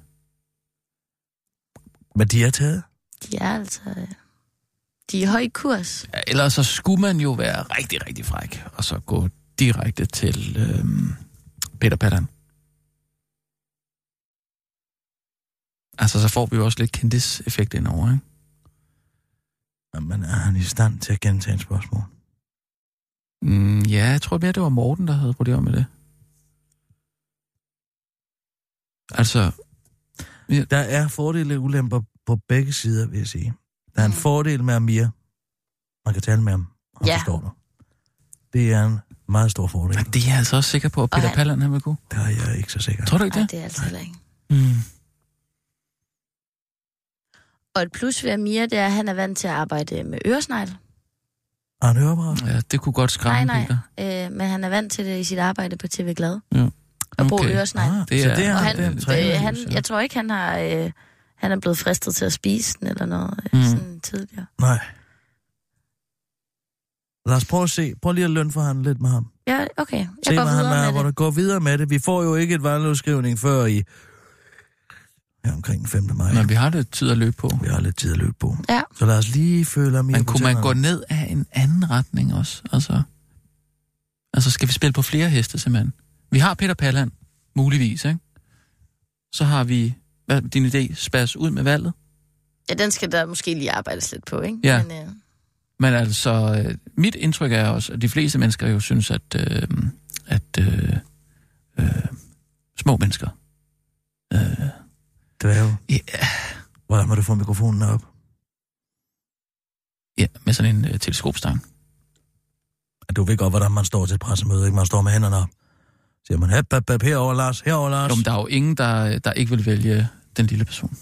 Men de er taget. De er altså... øh, De er i høj kurs. Ja, ellers så skulle man jo være rigtig, rigtig fræk, og så gå direkte til øhm, Peter Pallan. Altså, så får vi jo også lidt kendis-effekt indover, ikke? Men er han i stand til at gentage et spørgsmål? Mm, ja, jeg tror mere, det var Morten, der havde problemer med det. Altså, Der er fordele og ulemper på begge sider, vil jeg sige. Der er en Mm. fordel med Amir. Man kan tale med ham, og Ja. forstår dig. Det er en meget stor fordel. det er jeg altså også sikker på, at Og Peter han- Pallan han vil kunne. Der er jeg ikke så sikker. Tror du ikke det? det er altså ikke. Mm. Og et plus ved Amir, det er, at han er vant til at arbejde med øresnegl. Har han hørebræt? Ja, det kunne godt skræmme Nej, nej. Øh, men han er vant til det i sit arbejde på TV Glad. Ja. At bruge Okay. øresnegl. Ah, Det så er- det er, Og han, det er øh, han, jeg tror ikke, han har... Øh, han er blevet fristet til at spise den eller noget Mm. mm. sådan tidligere. Nej. Lad os prøve at se. Prøv lige at lønforhandle lidt med ham. Ja, okay. Jeg Se, går videre er, med hvor det. der går videre med det. Vi får jo ikke et valgudskrivning før i ja, omkring den 5. maj. Men vi har lidt tid at løbe på. Vi har lidt tid at løbe på. Ja. Så lad os lige føle i Men kunne man gå ned af en anden retning også? Altså, altså skal vi spille på flere heste simpelthen? Vi har Peter Palland, muligvis, ikke? Så har vi, hvad din idé, spas ud med valget. Ja, den skal der måske lige arbejdes lidt på, ikke? Ja. Men, øh, Men altså, øh, mit indtryk er også, at de fleste mennesker jo synes, at, øh, at øh, øh, små mennesker... Dværge. ja, Hvordan må du få mikrofonen op? ja, med sådan en øh, teleskopstang. Du ved godt, hvordan man står til et pressemøde, ikke? Man står med hænderne op. Siger man, hep, hep, hep, herover, Lars, herover, Lars. Jo, men der er jo ingen, der, der ikke vil vælge den lille person.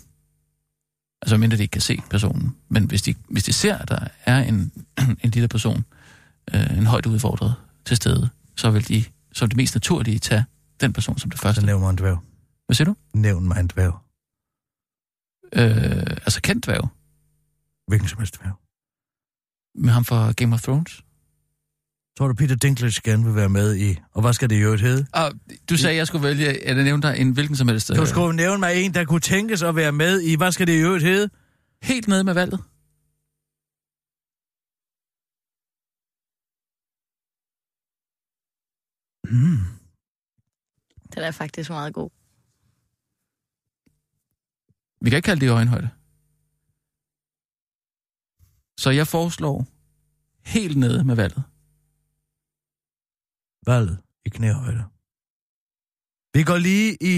Altså mindre de ikke kan se personen. Men hvis de, hvis de ser, at der er en, en lille person, øh, en højt udfordret til stede, så vil de som det mest naturlige tage den person som det Så første. nævn mig en dværg. Hvad siger du? Nævn mig en dværg. Øh, altså kendt dværg Hvilken som helst dværg. med ham fra Game of Thrones. Tror du, Peter Dinklage gerne vil være med i... Og hvad skal det i øvrigt hedde? Og du sagde, at jeg skulle vælge, at jeg nævnte dig en hvilken som helst. Du øh, skulle nævne mig en, der kunne tænkes at være med i... Hvad skal det i øvrigt hedde? Helt nede med valget. Mm. den er faktisk meget god. Vi kan ikke kalde det øjenhøjde. Så jeg foreslår helt nede med valget. Valget i knæhøjde. Vi går lige i...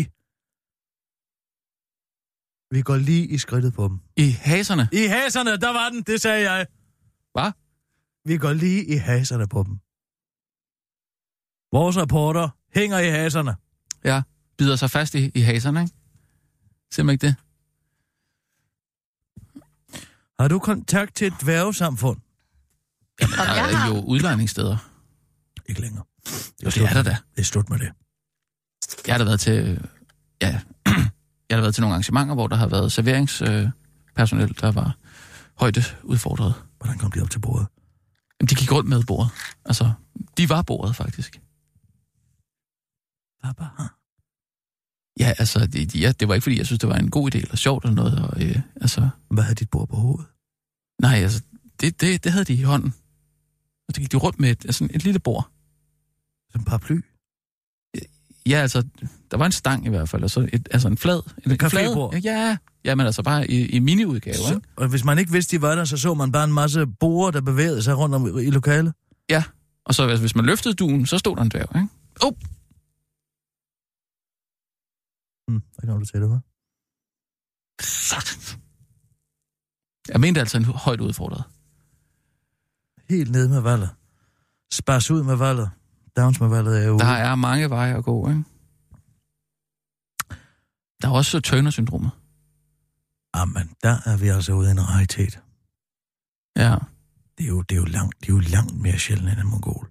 Vi går lige i skridtet på dem. I haserne. I haserne, der var den, det sagde jeg. Hvad? Vi går lige i haserne på dem. Vores rapporter hænger i haserne. Ja, bider sig fast i, i haserne, ikke? Ser man ikke det? Har du kontakt til et dværgesamfund? Om Der jeg er har... jo udlejningssteder. Ikke længere. Jo, det er der da. Det er slut med det. Jeg har da været til... Ja, jeg har været til nogle arrangementer, hvor der har været serveringspersonel, der var højde udfordret. Hvordan kom de op til bordet? Jamen, de gik rundt med bordet. Altså, de var bordet, faktisk. Bare? Ja, altså, det, ja, det var ikke, fordi jeg synes, det var en god idé eller sjovt eller noget. Og, øh, altså, Hvad havde dit bord på hovedet? nej, altså, det, det, det havde de i hånden. Og så gik de rundt med et, altså, et lille bord. Som en paraply? Ja, altså, der var en stang i hvert fald, og så et, altså en flad. En, en cafébord? flad- Ja, ja, men altså bare i, i mini-udgave, Så, ikke? og hvis man ikke vidste, de var der, så så man bare en masse borer, der bevægede sig rundt om i lokalet. Ja, og så altså, hvis man løftede duen, så stod der en dværg, ikke? Oh, Hmm, hvad kommer du til, det var? jeg mente altså en højt udfordret. Helt ned med valget. Spars ud med valget. Downs med valget er jo... Der er mange veje at gå, ikke? Der er også Turner-syndromet. Jamen, der er vi altså ude i en raritet. Ja. Det er jo, det er jo, langt, det er jo langt mere sjældent end en mongol.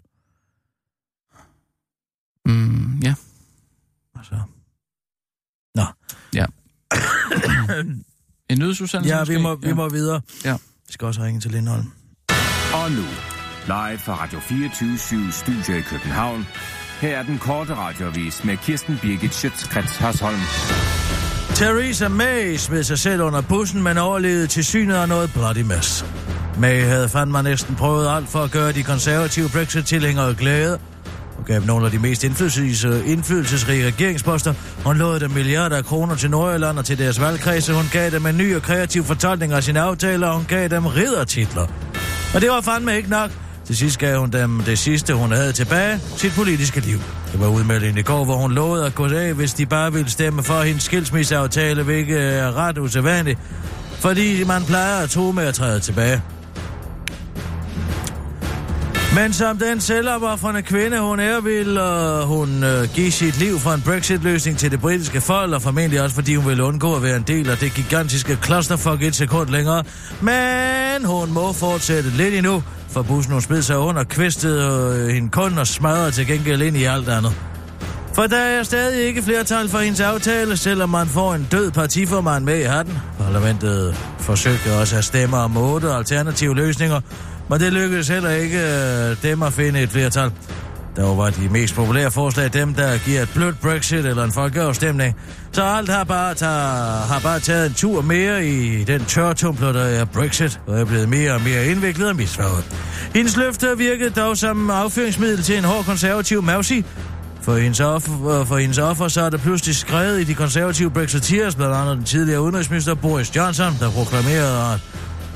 Mm, ja. Altså. Nå. Ja. En nødsudsendelse Ja, vi må, vi må videre. Ja. Vi skal også ringe til Lindholm. Og nu, live fra Radio 24 Studio i København. Her er den korte radiovis med Kirsten Birgit Schøtzgrads Hasholm. Theresa May smed sig selv under bussen, men overlevede til synet af noget bloody mess. May havde fandme næsten prøvet alt for at gøre de konservative Brexit-tilhængere glade. Hun gav nogle af de mest indflydelsesrige, indflydelsesrige regeringsposter. Hun lod dem milliarder af kroner til Nordjylland og til deres valgkredse. Hun gav dem en ny og kreativ fortolkning af sine aftaler, og hun gav dem riddertitler. Og det var fandme ikke nok. Til sidst gav hun dem det sidste, hun havde tilbage, sit politiske liv. Det var udmeldingen i går, hvor hun lovede at gå af, hvis de bare ville stemme for hendes skilsmisseaftale, hvilket er ret usædvanligt, fordi man plejer at tro med at træde tilbage. Men som den selvopoffrende kvinde, hun er, vil uh, hun uh, give sit liv for en Brexit-løsning til det britiske folk, og formentlig også fordi hun vil undgå at være en del af det gigantiske clusterfuck et sekund længere. Men hun må fortsætte lidt endnu, for bussen hun smed sig under, kvistede uh, hende kun og smadrede til gengæld ind i alt andet. For der er stadig ikke flertal for hendes aftale, selvom man får en død partiformand med i hatten. Parlamentet forsøgte også at stemme om otte alternative løsninger, men det lykkedes heller ikke øh, dem at finde et flertal. Der var de mest populære forslag dem, der giver et blødt Brexit eller en folkeafstemning. Så alt har bare, tager, har bare taget en tur mere i den tørtumbler, der er Brexit, og er blevet mere og mere indviklet og misfarvet. Hendes løfter virkede dog som afføringsmiddel til en hård konservativ mausi, for hendes, offer, øh, for hendes offer, så er der pludselig skrevet i de konservative Brexiteers, blandt andet den tidligere udenrigsminister Boris Johnson, der proklamerede, at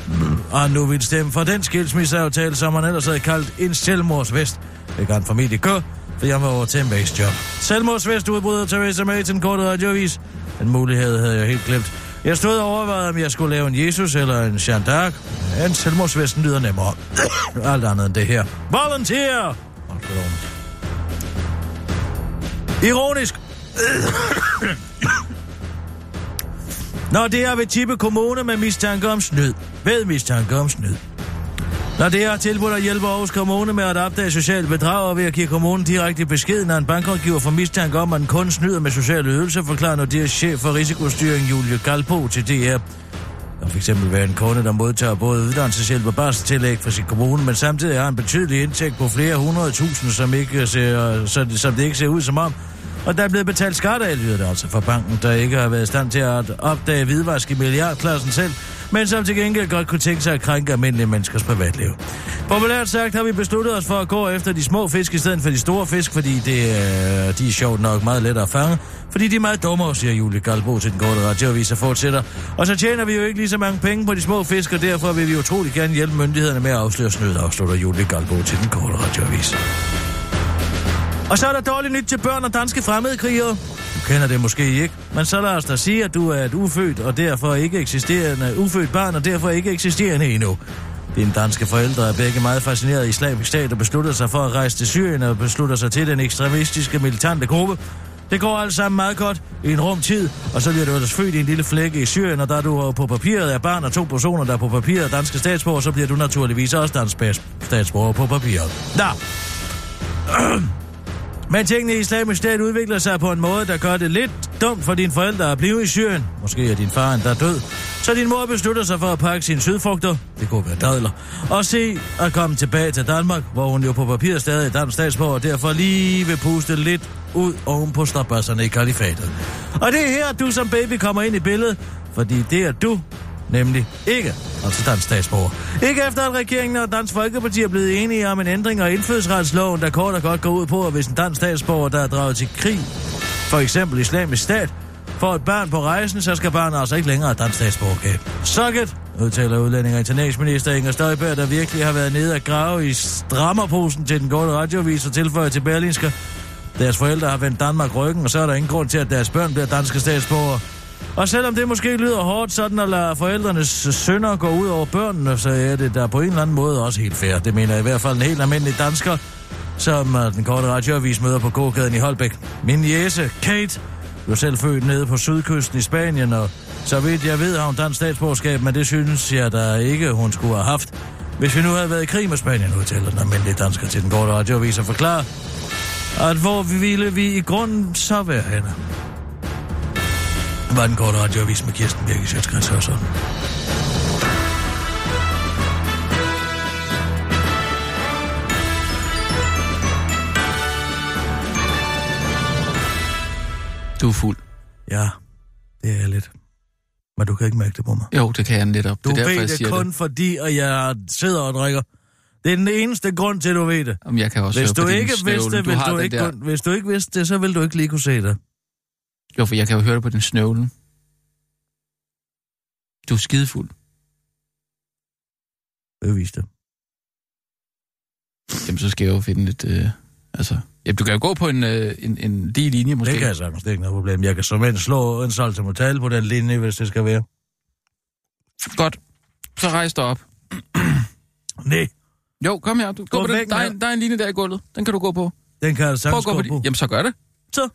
Mm-hmm. og nu vil stemme for den skilsmisseaftale, som han ellers havde kaldt en selvmordsvest. Det kan han formentlig gå, for jeg må over til en job. Selvmordsvest udbryder Theresa May til en kort radiovis. En mulighed havde jeg helt glemt. Jeg stod og overvejede, om jeg skulle lave en Jesus eller en Jean d'Arc. En selvmordsvesten lyder nemmere. Alt andet end det her. Volunteer! Ironisk. Når det er ved Tippe Kommune med mistanke om snyd. Ved mistanke om snyd. Når det er tilbudt at hjælpe Aarhus Kommune med at opdage socialt bedrag ved at give kommunen direkte besked, når en bankrådgiver får mistanke om, at den kun snyder med sociale ydelser, forklarer nu deres chef for risikostyring Julie Galpo til DR. Der f.eks. være en kunde, der modtager både uddannelseshjælp og barselstillæg fra sin kommune, men samtidig har en betydelig indtægt på flere hundrede tusind, som, ikke ser, så, som det ikke ser ud som om, og der er blevet betalt skat af lyder det altså for banken, der ikke har været i stand til at opdage hvidvask i milliardklassen selv, men som til gengæld godt kunne tænke sig at krænke almindelige menneskers privatliv. Populært sagt har vi besluttet os for at gå efter de små fisk i stedet for de store fisk, fordi det, øh, de er sjovt nok meget lettere at fange, fordi de er meget dummere, siger Julie Galbo til den korte radioavis og fortsætter. Og så tjener vi jo ikke lige så mange penge på de små fisk, og derfor vil vi utrolig gerne hjælpe myndighederne med at afsløre snyd, afslutter Julie Galbo til den korte radioavis. Og så er der dårligt nyt til børn og danske fremmedkrigere. Du kender det måske ikke, men så lad os da sige, at du er et ufødt og derfor ikke eksisterende, ufødt barn og derfor ikke eksisterende endnu. Dine danske forældre er begge meget fascineret af islamisk stat og beslutter sig for at rejse til Syrien og beslutter sig til den ekstremistiske militante gruppe. Det går alt sammen meget godt i en rum tid, og så bliver du ellers født i en lille flække i Syrien, og da du på papiret er barn af to personer, der er på papiret danske statsborger, så bliver du naturligvis også dansk statsborger på papiret. Da. Men tingene i islamisk stat udvikler sig på en måde, der gør det lidt dumt for dine forældre at blive i Syrien. Måske er din far endda død. Så din mor beslutter sig for at pakke sine sydfrugter, det kunne være dadler, og se at komme tilbage til Danmark, hvor hun jo på papir stadig er dansk statsborger, og derfor lige vil puste lidt ud oven på strabasserne i kalifatet. Og det er her, du som baby kommer ind i billedet, fordi det er du, nemlig ikke, altså dansk statsborger. Ikke efter, at regeringen og Dansk Folkeparti er blevet enige om en ændring af indfødsretsloven, der kort og godt går ud på, at hvis en dansk statsborger, der er draget til krig, for eksempel islamisk stat, får et barn på rejsen, så skal barnet altså ikke længere have dansk statsborgerskab. Socket, udtaler udlænding og internatsminister Inger Støjberg, der virkelig har været nede at grave i strammerposen til den gode radiovis og tilføjer til Berlinske. Deres forældre har vendt Danmark ryggen, og så er der ingen grund til, at deres børn bliver danske statsborgere. Og selvom det måske lyder hårdt sådan at lade forældrenes sønner gå ud over børnene, så er det der på en eller anden måde også helt fair. Det mener i hvert fald en helt almindelig dansker, som øh, den korte radioavis møder på gågaden i Holbæk. Min jæse, Kate, blev selv født nede på sydkysten i Spanien, og så vidt jeg ved har hun dansk statsborgerskab, men det synes jeg da ikke, hun skulle have haft. Hvis vi nu havde været i krig med Spanien, udtaler den almindelige dansker til den korte radioavis og forklarer, at hvor ville vi i grunden så være henne var den korte radioavis med Kirsten Birke Sjøtskrets Hørsson. Du er fuld. Ja, det er lidt. Men du kan ikke mærke det på mig. Jo, det kan jeg netop. Du det er derfor, ved det kun det. fordi, at jeg sidder og drikker. Det er den eneste grund til, at du ved det. Jamen, jeg kan også hvis høre du på ikke vidste det, du har du ikke, der... hvis du ikke vidste det, så vil du ikke lige kunne se det. Jo, for jeg kan jo høre det på din snøvlen. Du er skidefuld. Bevis det. Jamen, så skal jeg jo finde lidt... Øh, altså, jamen, du kan jo gå på en, øh, en, en lige linje, måske. Det kan jeg sagtens, det er ikke noget problem. Jeg kan som slå en saltomortal på den linje, hvis det skal være. Godt. Så rejs dig op. Nej. Jo, kom her. Du, gå, Gå på den. Der, er, der er en linje der i gulvet. Den kan du gå på. Den kan jeg Prøv sagtens at gå gå på. på. Jamen, så gør det. Så.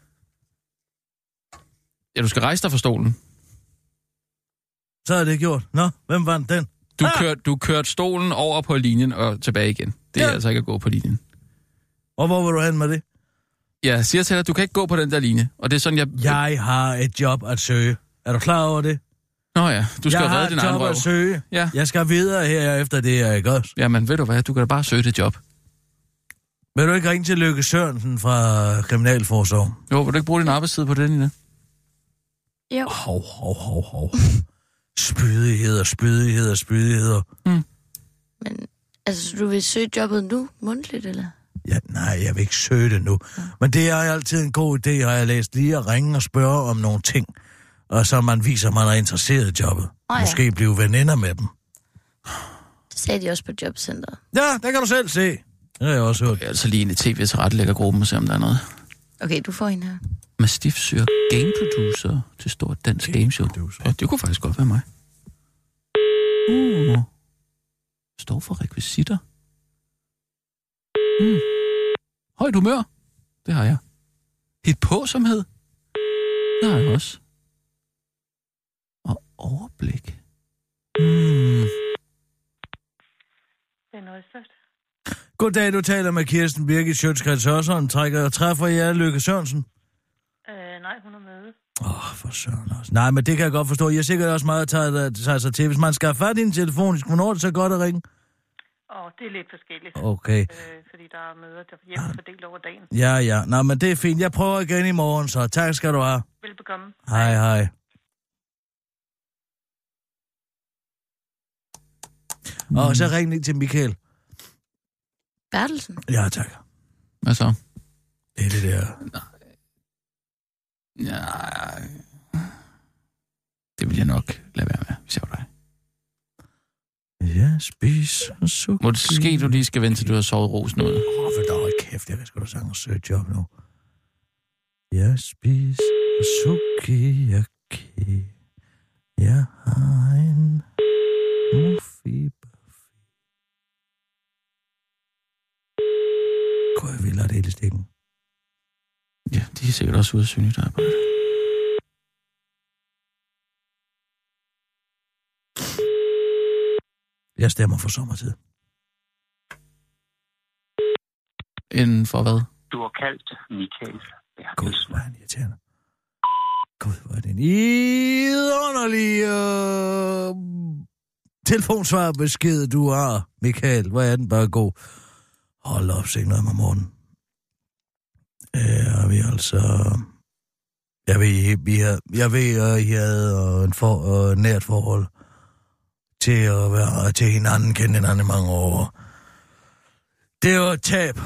Ja, du skal rejse dig fra stolen. Så er det gjort. Nå, hvem vandt den? Du, Ah! kørte, du kørte stolen over på linjen og tilbage igen. Det er Ja. altså ikke at gå på linjen. Og hvor vil du hen med det? Jeg siger til dig, du kan ikke gå på den der linje. Og det er sådan, jeg... Jeg har et job at søge. Er du klar over det? Nå ja, du skal jeg har redde din et egen job røv. at søge. Ja. Jeg skal videre her efter det, jeg ikke også? Jamen, ved du hvad? Du kan da bare søge det job. Vil du ikke ringe til Lykke Sørensen fra Kriminalforsorgen? Jo, vil du ikke bruge din arbejdstid på den, Ina? Jo. Hov, hov, hov, hov. Spydigheder, spydigheder, spydigheder. Men altså, så du vil søge jobbet nu, mundtligt, eller? Ja, nej, jeg vil ikke søge det nu. Men det er altid en god idé, har jeg læst, lige at ringe og spørge om nogle ting. Og så man viser, at man er interesseret i jobbet. ja. Måske blive veninder med dem. Det sagde de også på jobcenteret. Ja, det kan du selv se. Det har jeg også hørt. Jeg er altså lige ind i tv til rettelægger gruppen og se, om der er noget. Okay, du får en her. Mastiff søger game producer til stort dansk game show. Ja, det kunne faktisk godt være mig. Uh. Står for rekvisitter. Hmm. Højt humør. Det har jeg. Hit påsomhed. Det har jeg også. Og overblik. Hmm. Det er noget sødt. Goddag, du taler med Kirsten Birgit Sjøtskreds Hørsholm. Trækker og træffer jer Lykke Sørensen. Øh, nej, hun er med. Åh, oh, for søren også. Nej, men det kan jeg godt forstå. Jeg er sikkert også meget taget tager sig til. Hvis man skal have fat i en telefonisk, hvornår er det så godt at ringe? Og det er lidt forskelligt. Okay. Øh, fordi der er møder, der er hjemme fordelt over dagen. Ja, ja. Nå, men det er fint. Jeg prøver igen i morgen, så tak skal du have. Velbekomme. Hej, hej. Og så ring lige til Michael. Bertelsen? Ja, tak. Hvad så? Det er det der. Ja, det vil jeg nok lade være med, hvis jeg var dig. Jeg spiser sukker. Måske du lige skal vente, til du har sovet rosen ud. Åh, for der er kæft, jeg kan sgu da sagtens søge et job nu. Jeg spiser sukiyaki. Jeg har en muffy Kunne jeg ville lade det hele stikken? Ja, de er sikkert også ude af synligt arbejde. Jeg stemmer for sommertid. Inden for hvad? Du har kaldt Michael Gud, hvor er han irriterende. Gud, hvor er det en idunderlig øh, telefonsvarbesked, du har, Michael. Hvor er den bare god. Hold op, se noget med morgenen. Øh, ja, vi altså... Jeg ved, vi har, jeg ved, at I havde øh, en for, uh, nært forhold til at være til hinanden, kende hinanden i mange år. Det var et tab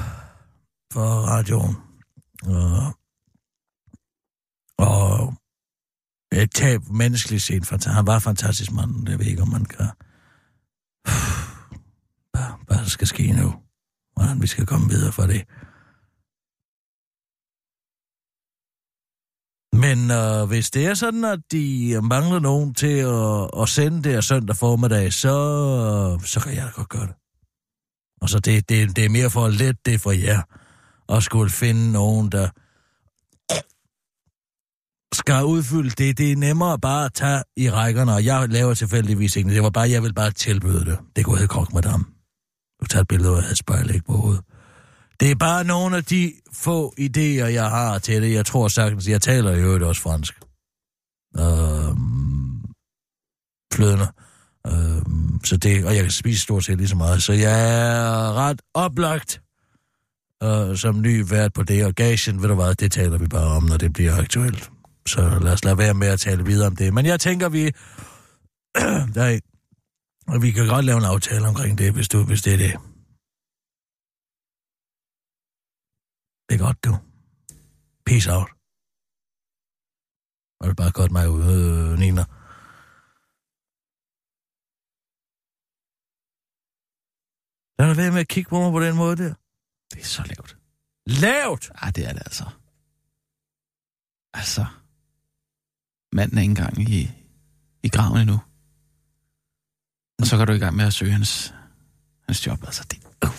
for radioen. Og, og et tab menneskeligt set. Han var en fantastisk mand. det ved ikke, om man kan... Hvad, hvad skal ske nu? Hvordan vi skal komme videre fra det. Men øh, hvis det er sådan, at de øh, mangler nogen til at, at sende det her søndag formiddag, så, øh, så kan jeg da godt gøre det. Og så det, det, det er mere for at lette det for jer, at skulle finde nogen, der skal udfylde det. Det er nemmere bare at tage i rækkerne, og jeg laver tilfældigvis ikke. Det var bare, jeg vil bare tilbyde det. Det kunne hedde Krok Madame. Du tager et billede, hvor jeg havde spejl ikke på hovedet. Det er bare nogle af de få idéer, jeg har til det. Jeg tror sagtens, jeg taler i øvrigt også fransk. Øhm, flødende. Øhm, så det, og jeg kan spise stort set lige så meget. Så jeg er ret oplagt øh, som ny vært på det. Og gagen, ved du hvad, det taler vi bare om, når det bliver aktuelt. Så lad os lade være med at tale videre om det. Men jeg tænker, vi... Nej, og vi kan godt lave en aftale omkring det, hvis, du, hvis det er det. Det er godt, du. Peace out. Og det er bare godt mig ud, øh, Nina. Lad dig være med at kigge på mig på den måde der. Det er så lavt. Lavt! Ja, det er det altså. Altså. Manden er ikke engang i, i graven endnu. Og så går du i gang med at søge hans, hans job. Altså, det, uh.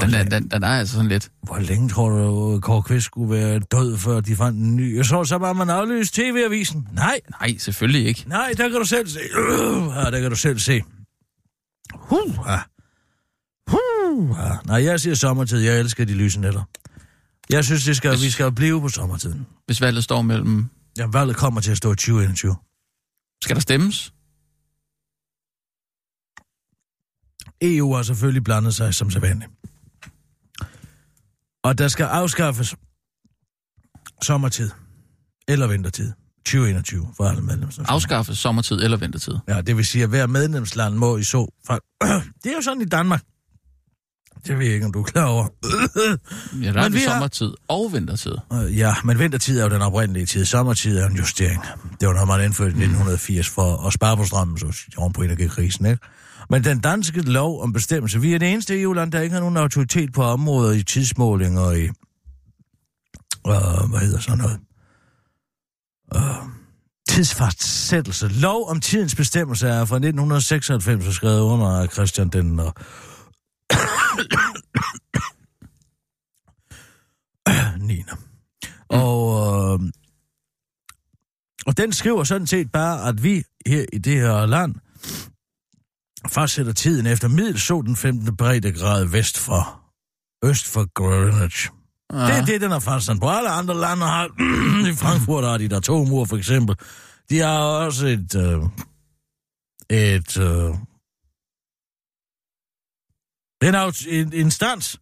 Den er, den, den er altså sådan lidt... Hvor længe tror du, Kåre Kvist skulle være død, før de fandt en ny? Jeg så så bare, man aflyst tv-avisen. Nej. Nej, selvfølgelig ikke. Nej, der kan du selv se. Ja, der kan du selv se. Huh, ja. Nej, jeg siger sommertid. Jeg elsker de lyse nætter. Jeg synes, det skal, vi skal blive på sommertiden. Hvis valget står mellem... Ja, valget kommer til at stå i 2021. Skal der stemmes? EU har selvfølgelig blandet sig som sædvanligt. Og der skal afskaffes sommertid eller vintertid. 2021 for alle medlemsland. Afskaffes sommertid eller vintertid? Ja, det vil sige, at hver medlemsland må i så... Det er jo sådan i Danmark. Det ved jeg ikke, om du er klar over. ja, der er vi sommertid har... og vintertid. Uh, ja, men vintertid er jo den oprindelige tid. Sommertid er en justering. Det var noget, man indførte i 1980 for at spare på strømmen, så oven på energikrisen, ikke? Men den danske lov om bestemmelse, vi er det eneste EU-land, der ikke har nogen autoritet på områder i tidsmåling og i... Uh, hvad hedder sådan noget? Uh, tidsfastsættelse. Lov om tidens bestemmelse er fra 1996 og skrevet under af Christian den... Nina. 9. Og, øh, og den skriver sådan set bare, at vi her i det her land fastsætter tiden efter middelsol den 15. breddegrad vest for øst for Greenwich. Ja. Det er det, den er fastsat på. Alle andre lande har... I Frankfurt har de der to for eksempel. De har også et... Øh, et... Øh, en, en instans,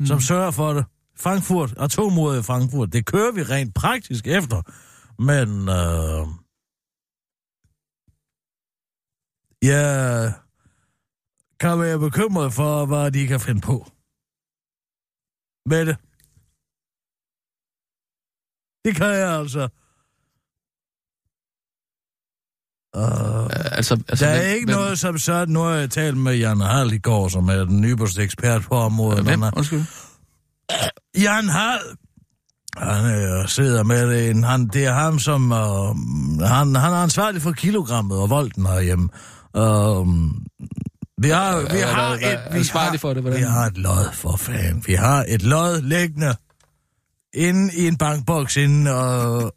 mm. som sørger for det. Frankfurt, atomuret i Frankfurt, det kører vi rent praktisk efter. Men... Øh, ja kan være bekymret for, hvad de kan finde på. Med det. Det kan jeg altså. Uh, altså, altså, der er men, ikke men... noget som sådan. Nu har jeg talt med Jan Hall i går, som er den nyeste ekspert på området. Hvem? Undskyld. Jan Hall. Han øh, sidder med det. En, han, det er ham, som... Uh, han, han er ansvarlig for kilogrammet og volden herhjemme. Uh, vi har, vi har et... Vi har, for det, vi har et lod, for fanden. Vi har et lod liggende inde i en bankboks inden og...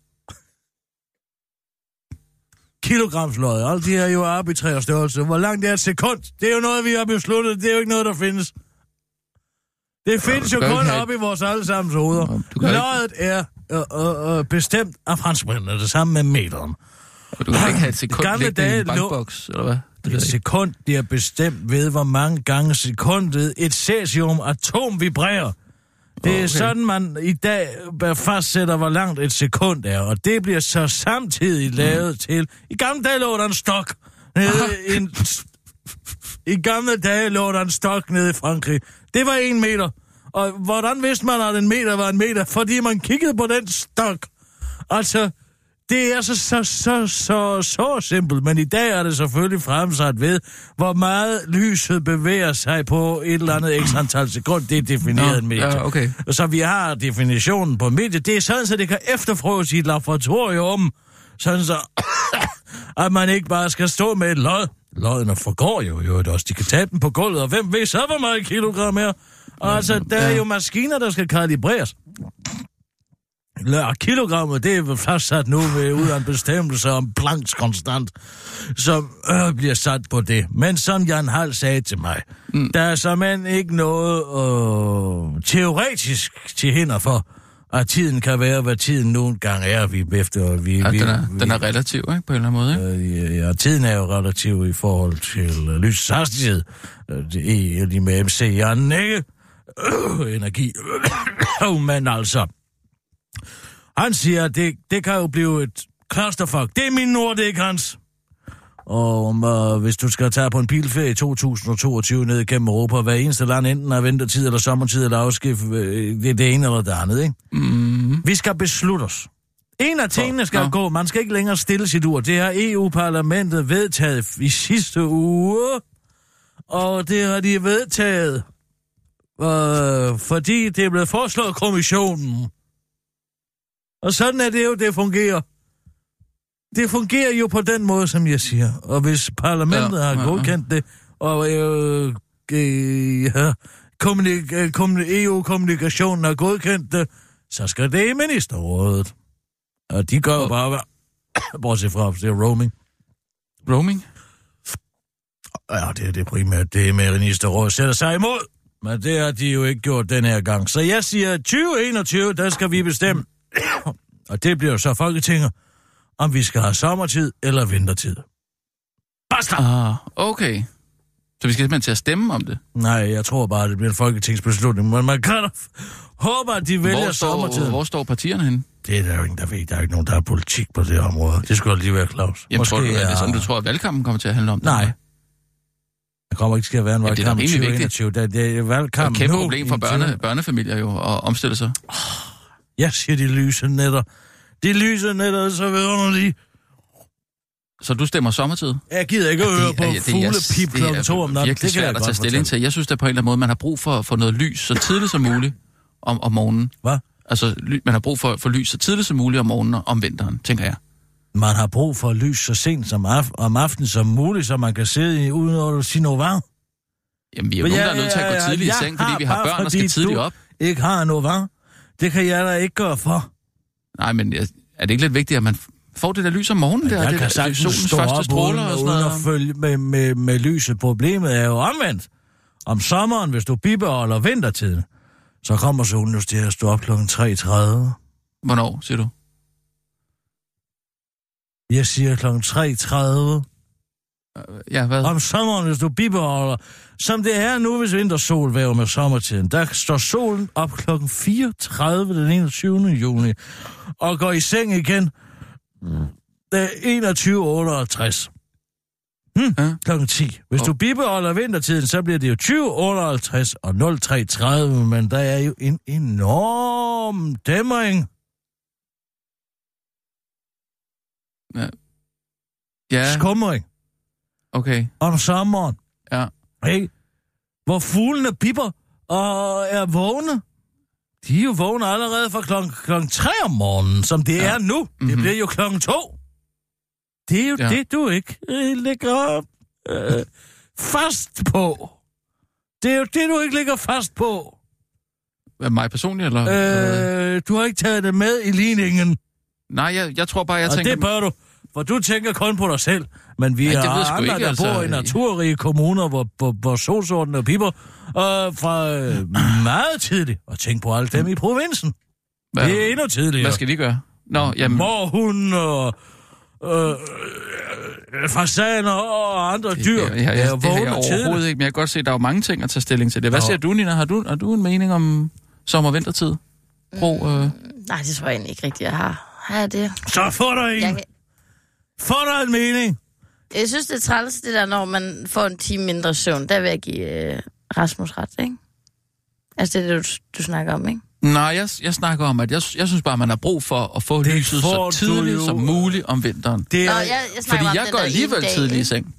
Kilogramslød. Alt det er jo arbitrær størrelse. Hvor langt er et sekund? Det er jo noget, vi har besluttet. Det er jo ikke noget, der findes. Det findes ja, jo kun op i vores allesammens hoveder. Løjet er øh, øh, øh, bestemt af franskmændene, det samme med meteren. Og du kan ikke have et sekund liggende i en bankboks, eller hvad? Det et sekund bliver bestemt ved, hvor mange gange sekundet et cesium-atom vibrerer. Det er okay. sådan, man i dag fastsætter, hvor langt et sekund er, og det bliver så samtidig lavet mm. til... I gamle dage lå der en stok nede en... I gamle dage lå der en stok nede i Frankrig. Det var en meter. Og hvordan vidste man, at en meter var en meter? Fordi man kiggede på den stok. Altså, det er så, så, så, så, så simpelt, men i dag er det selvfølgelig fremsat ved, hvor meget lyset bevæger sig på et eller andet ekstra antal sekunder. Det er defineret medie. Ja, okay. Så vi har definitionen på medie. Det er sådan, så det kan efterfrøs i et laboratorium, sådan så, at man ikke bare skal stå med et lod. Lodene forgår jo, jo også. De kan tage dem på gulvet, og hvem ved så, hvor meget kilogram er? Og altså, der er jo maskiner, der skal kalibreres. Kilogrammet, det er fastsat nu ved ud af en bestemmelse om Plancks konstant, som øh, bliver sat på det. Men som Jan Hall sagde til mig, mm. der er simpelthen ikke noget øh, teoretisk til hinder for, at tiden kan være, hvad tiden nogle gange er. Vi efter, vi, ja, vi, den, er, vi, den er relativ, ikke, på en eller anden måde, ikke? Øh, ja, tiden er jo relativ i forhold til øh, lysets hastighed. Øh, det er lige med MC, jeg ikke øh, energi. Men altså, han siger, at det, det kan jo blive et clusterfuck. Det er min ord, det er ikke hans. Og uh, hvis du skal tage på en bilferie i 2022 ned gennem Europa, hver eneste land enten har vintertid eller sommertid eller afskift, øh, det er det ene eller det andet, ikke? Mm. Vi skal beslutte os. En af tingene skal ja. gå. Man skal ikke længere stille sit ur. Det har EU-parlamentet vedtaget i sidste uge. Og det har de vedtaget, øh, fordi det er blevet foreslået kommissionen. Og sådan er det jo, det fungerer. Det fungerer jo på den måde, som jeg siger. Og hvis parlamentet ja, har godkendt ja, ja. det, og øh, øh, kommunik- øh, kommuni- EU-kommunikationen har godkendt det, så skal det i ministerrådet. Og de gør jo bare, hvad... bortset fra, det er roaming. Roaming? Ja, det er det primært, det med ministerrådet sætter sig imod. Men det har de jo ikke gjort den her gang. Så jeg siger, 2021, der skal vi bestemme. Og det bliver jo så Folketinget, om vi skal have sommertid eller vintertid. Basta! Ah, okay. Så vi skal simpelthen til at stemme om det? Nej, jeg tror bare, det bliver en folketingsbeslutning. Men man kan da håbe, at de vælger hvor står, sommertiden. Hvor står partierne henne? Det er der jo ingen, der ved. Der er ikke nogen, der har politik på det område. Det skulle lige være Claus. Jamen, tror du, er det sådan, du tror, at valgkampen kommer til at handle om det? Nej. Der kommer ikke til at være en Ja, det er da valgkamp i rimelig vigtigt. 2021. Det, er Det er valgkamp et kæmpe nu problem for børne, 20. børnefamilier jo at omstille sig. Jeg siger, de lyse netter. De lyse netter er så vidunderlige. Så du stemmer sommertid? Jeg gider ikke at høre på er- det er- fugle pip klokken to om natten. virkelig Det kan jeg svært at tage stilling til. Jeg synes, det er på en eller anden måde, man har brug for, for noget lys så tidligt som muligt om, om morgenen. Hvad? Altså, man har brug for, for lys så tidligt som muligt om morgenen og om vinteren, tænker jeg. Man har brug for lys så sent som af, om aftenen som muligt, så man kan sidde i, uden at sige noget varmt. Jamen, vi er jo nogen, ja, der er nødt til at ja, gå ja, tidligt i seng, fordi vi har børn, der skal tidligt op. ikke har noget varmt. Det kan jeg da ikke gøre for. Nej, men er det ikke lidt vigtigt, at man får det der lys om morgenen? Der, jeg det kan der, sagtens solens stå første stråler uden, og sådan uden at følge med, med, med lyset. Problemet er jo omvendt. Om sommeren, hvis du bibeholder vintertiden, så kommer solen jo til at stå op kl. 3.30. Hvornår, siger du? Jeg siger kl. 3.30. Ja, hvad? Om sommeren, hvis du bibeholder, som det er nu, hvis vintersol væver med sommertiden, der står solen op kl. 34 den 21. juni, og går i seng igen øh, 21.58. Hm, Ja. klokken 10. Hvis du bibeholder vintertiden, så bliver det jo 20.58 og 03.30, men der er jo en enorm dæmring. Ja, Skumring okay. om sommeren. Ja. Ikke? Hvor fuglene pipper og er vågne. De er jo vågne allerede fra klokken, klokken 3 om morgenen, som det Ja. er nu. Mm-hmm. Det Mhm. bliver jo klokken 2. Det er jo Ja. ja. det, du ikke øh, lægger øh, fast på. Det er jo det, du ikke ligger fast på. Hvad, Mig personligt, eller? Øh, du har ikke taget det med i ligningen, Nej, jeg, jeg tror bare, jeg og tænker... det bør du. For du tænker kun på dig selv. Men vi jeg sgu andre, ikke, der altså. bor i naturrige kommuner, hvor, hvor, hvor solsorten piper øh, fra øh, meget tidligt. Og tænk på alle dem i provinsen. hvad, Det er endnu tidligere. hvad skal vi gøre? Nå, jamen... Morhund og øh, øh, fasaner og andre dyr. Er jeg, jo det har jeg overhovedet tidligt. ikke, men jeg kan godt se, at der er jo mange ting at tage stilling til det. Hvad Nå. siger du, Nina? Har du, har du en mening om sommer- og vintertid? Pro, øh, Nej, det tror jeg egentlig ikke rigtigt, jeg har. Har jeg det? Så får du en. Jeg, kan- Får du en mening. jeg synes, det er træls, det der, når man får en time mindre søvn. Der vil jeg give øh, Rasmus ret, ikke? Altså, det er det, du, du snakker om, ikke? nej, jeg, jeg snakker om, at jeg, jeg synes bare, man har brug for at få Det lyset så tidligt som muligt om vinteren. Det Nå, er, jeg, jeg Fordi om jeg går der alligevel tidligt i seng.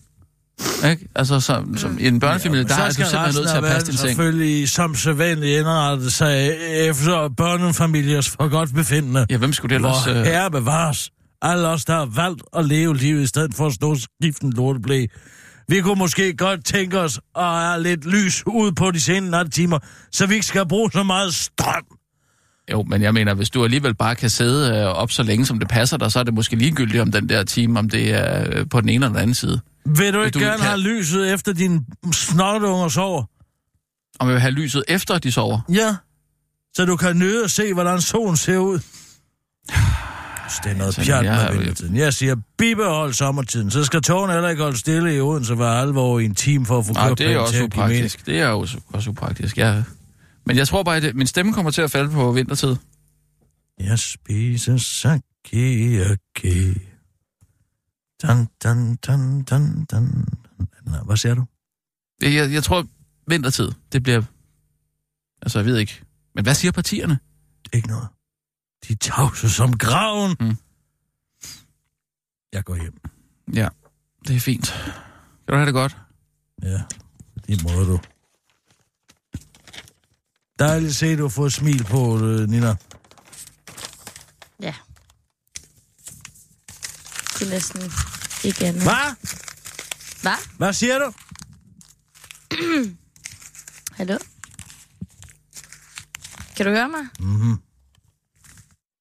Ikke? Altså, som, som i en børnefamilie, der så er du skal simpelthen nødt til at passe din seng. selvfølgelig som sædvanligt indrette sig efter børnefamiliers for godt befindende. Ja, hvem skulle det ellers... Hvor Øh, herre bevares. Alle os, der har valgt at leve livet i stedet for at stå skiften lorteblæ. Vi kunne måske godt tænke os at have lidt lys ud på de sene nattetimer, så vi ikke skal bruge så meget strøm. Jo, men jeg mener, hvis du alligevel bare kan sidde øh, op så længe, som det passer dig, så er det måske ligegyldigt om den der time, om det er øh, på den ene eller den anden side. Vil du ikke du gerne kan- have lyset efter dine snotunger sover? Om jeg vil have lyset efter, de sover. Ja. Så du kan nyde at se, hvordan solen ser ud. Det er noget pjat med vintertiden. Jeg siger, bibehold sommertiden. Så skal tårne heller ikke holde stille i Odense hver alvor i en time for at få kørt det er også upraktisk. Det er også, også upraktisk, ja. Men jeg tror bare, at min stemme kommer til at falde på vintertid. Jeg spiser sakiaki. Dan, dan, dan, dan, dan. Nå, Hvad siger du? Jeg, jeg tror, vintertid, det bliver... Altså, jeg ved ikke. Men hvad siger partierne? Ikke noget. De er tavse som graven. Mm. Jeg går hjem. Ja, det er fint. Kan du have det godt? Ja, det må du. Dejligt at se, at du har fået et smil på, øh, Nina. Ja. Det er næsten igen. Hvad? Hvad? Hvad siger du? Hallo? Kan du høre mig? Mhm.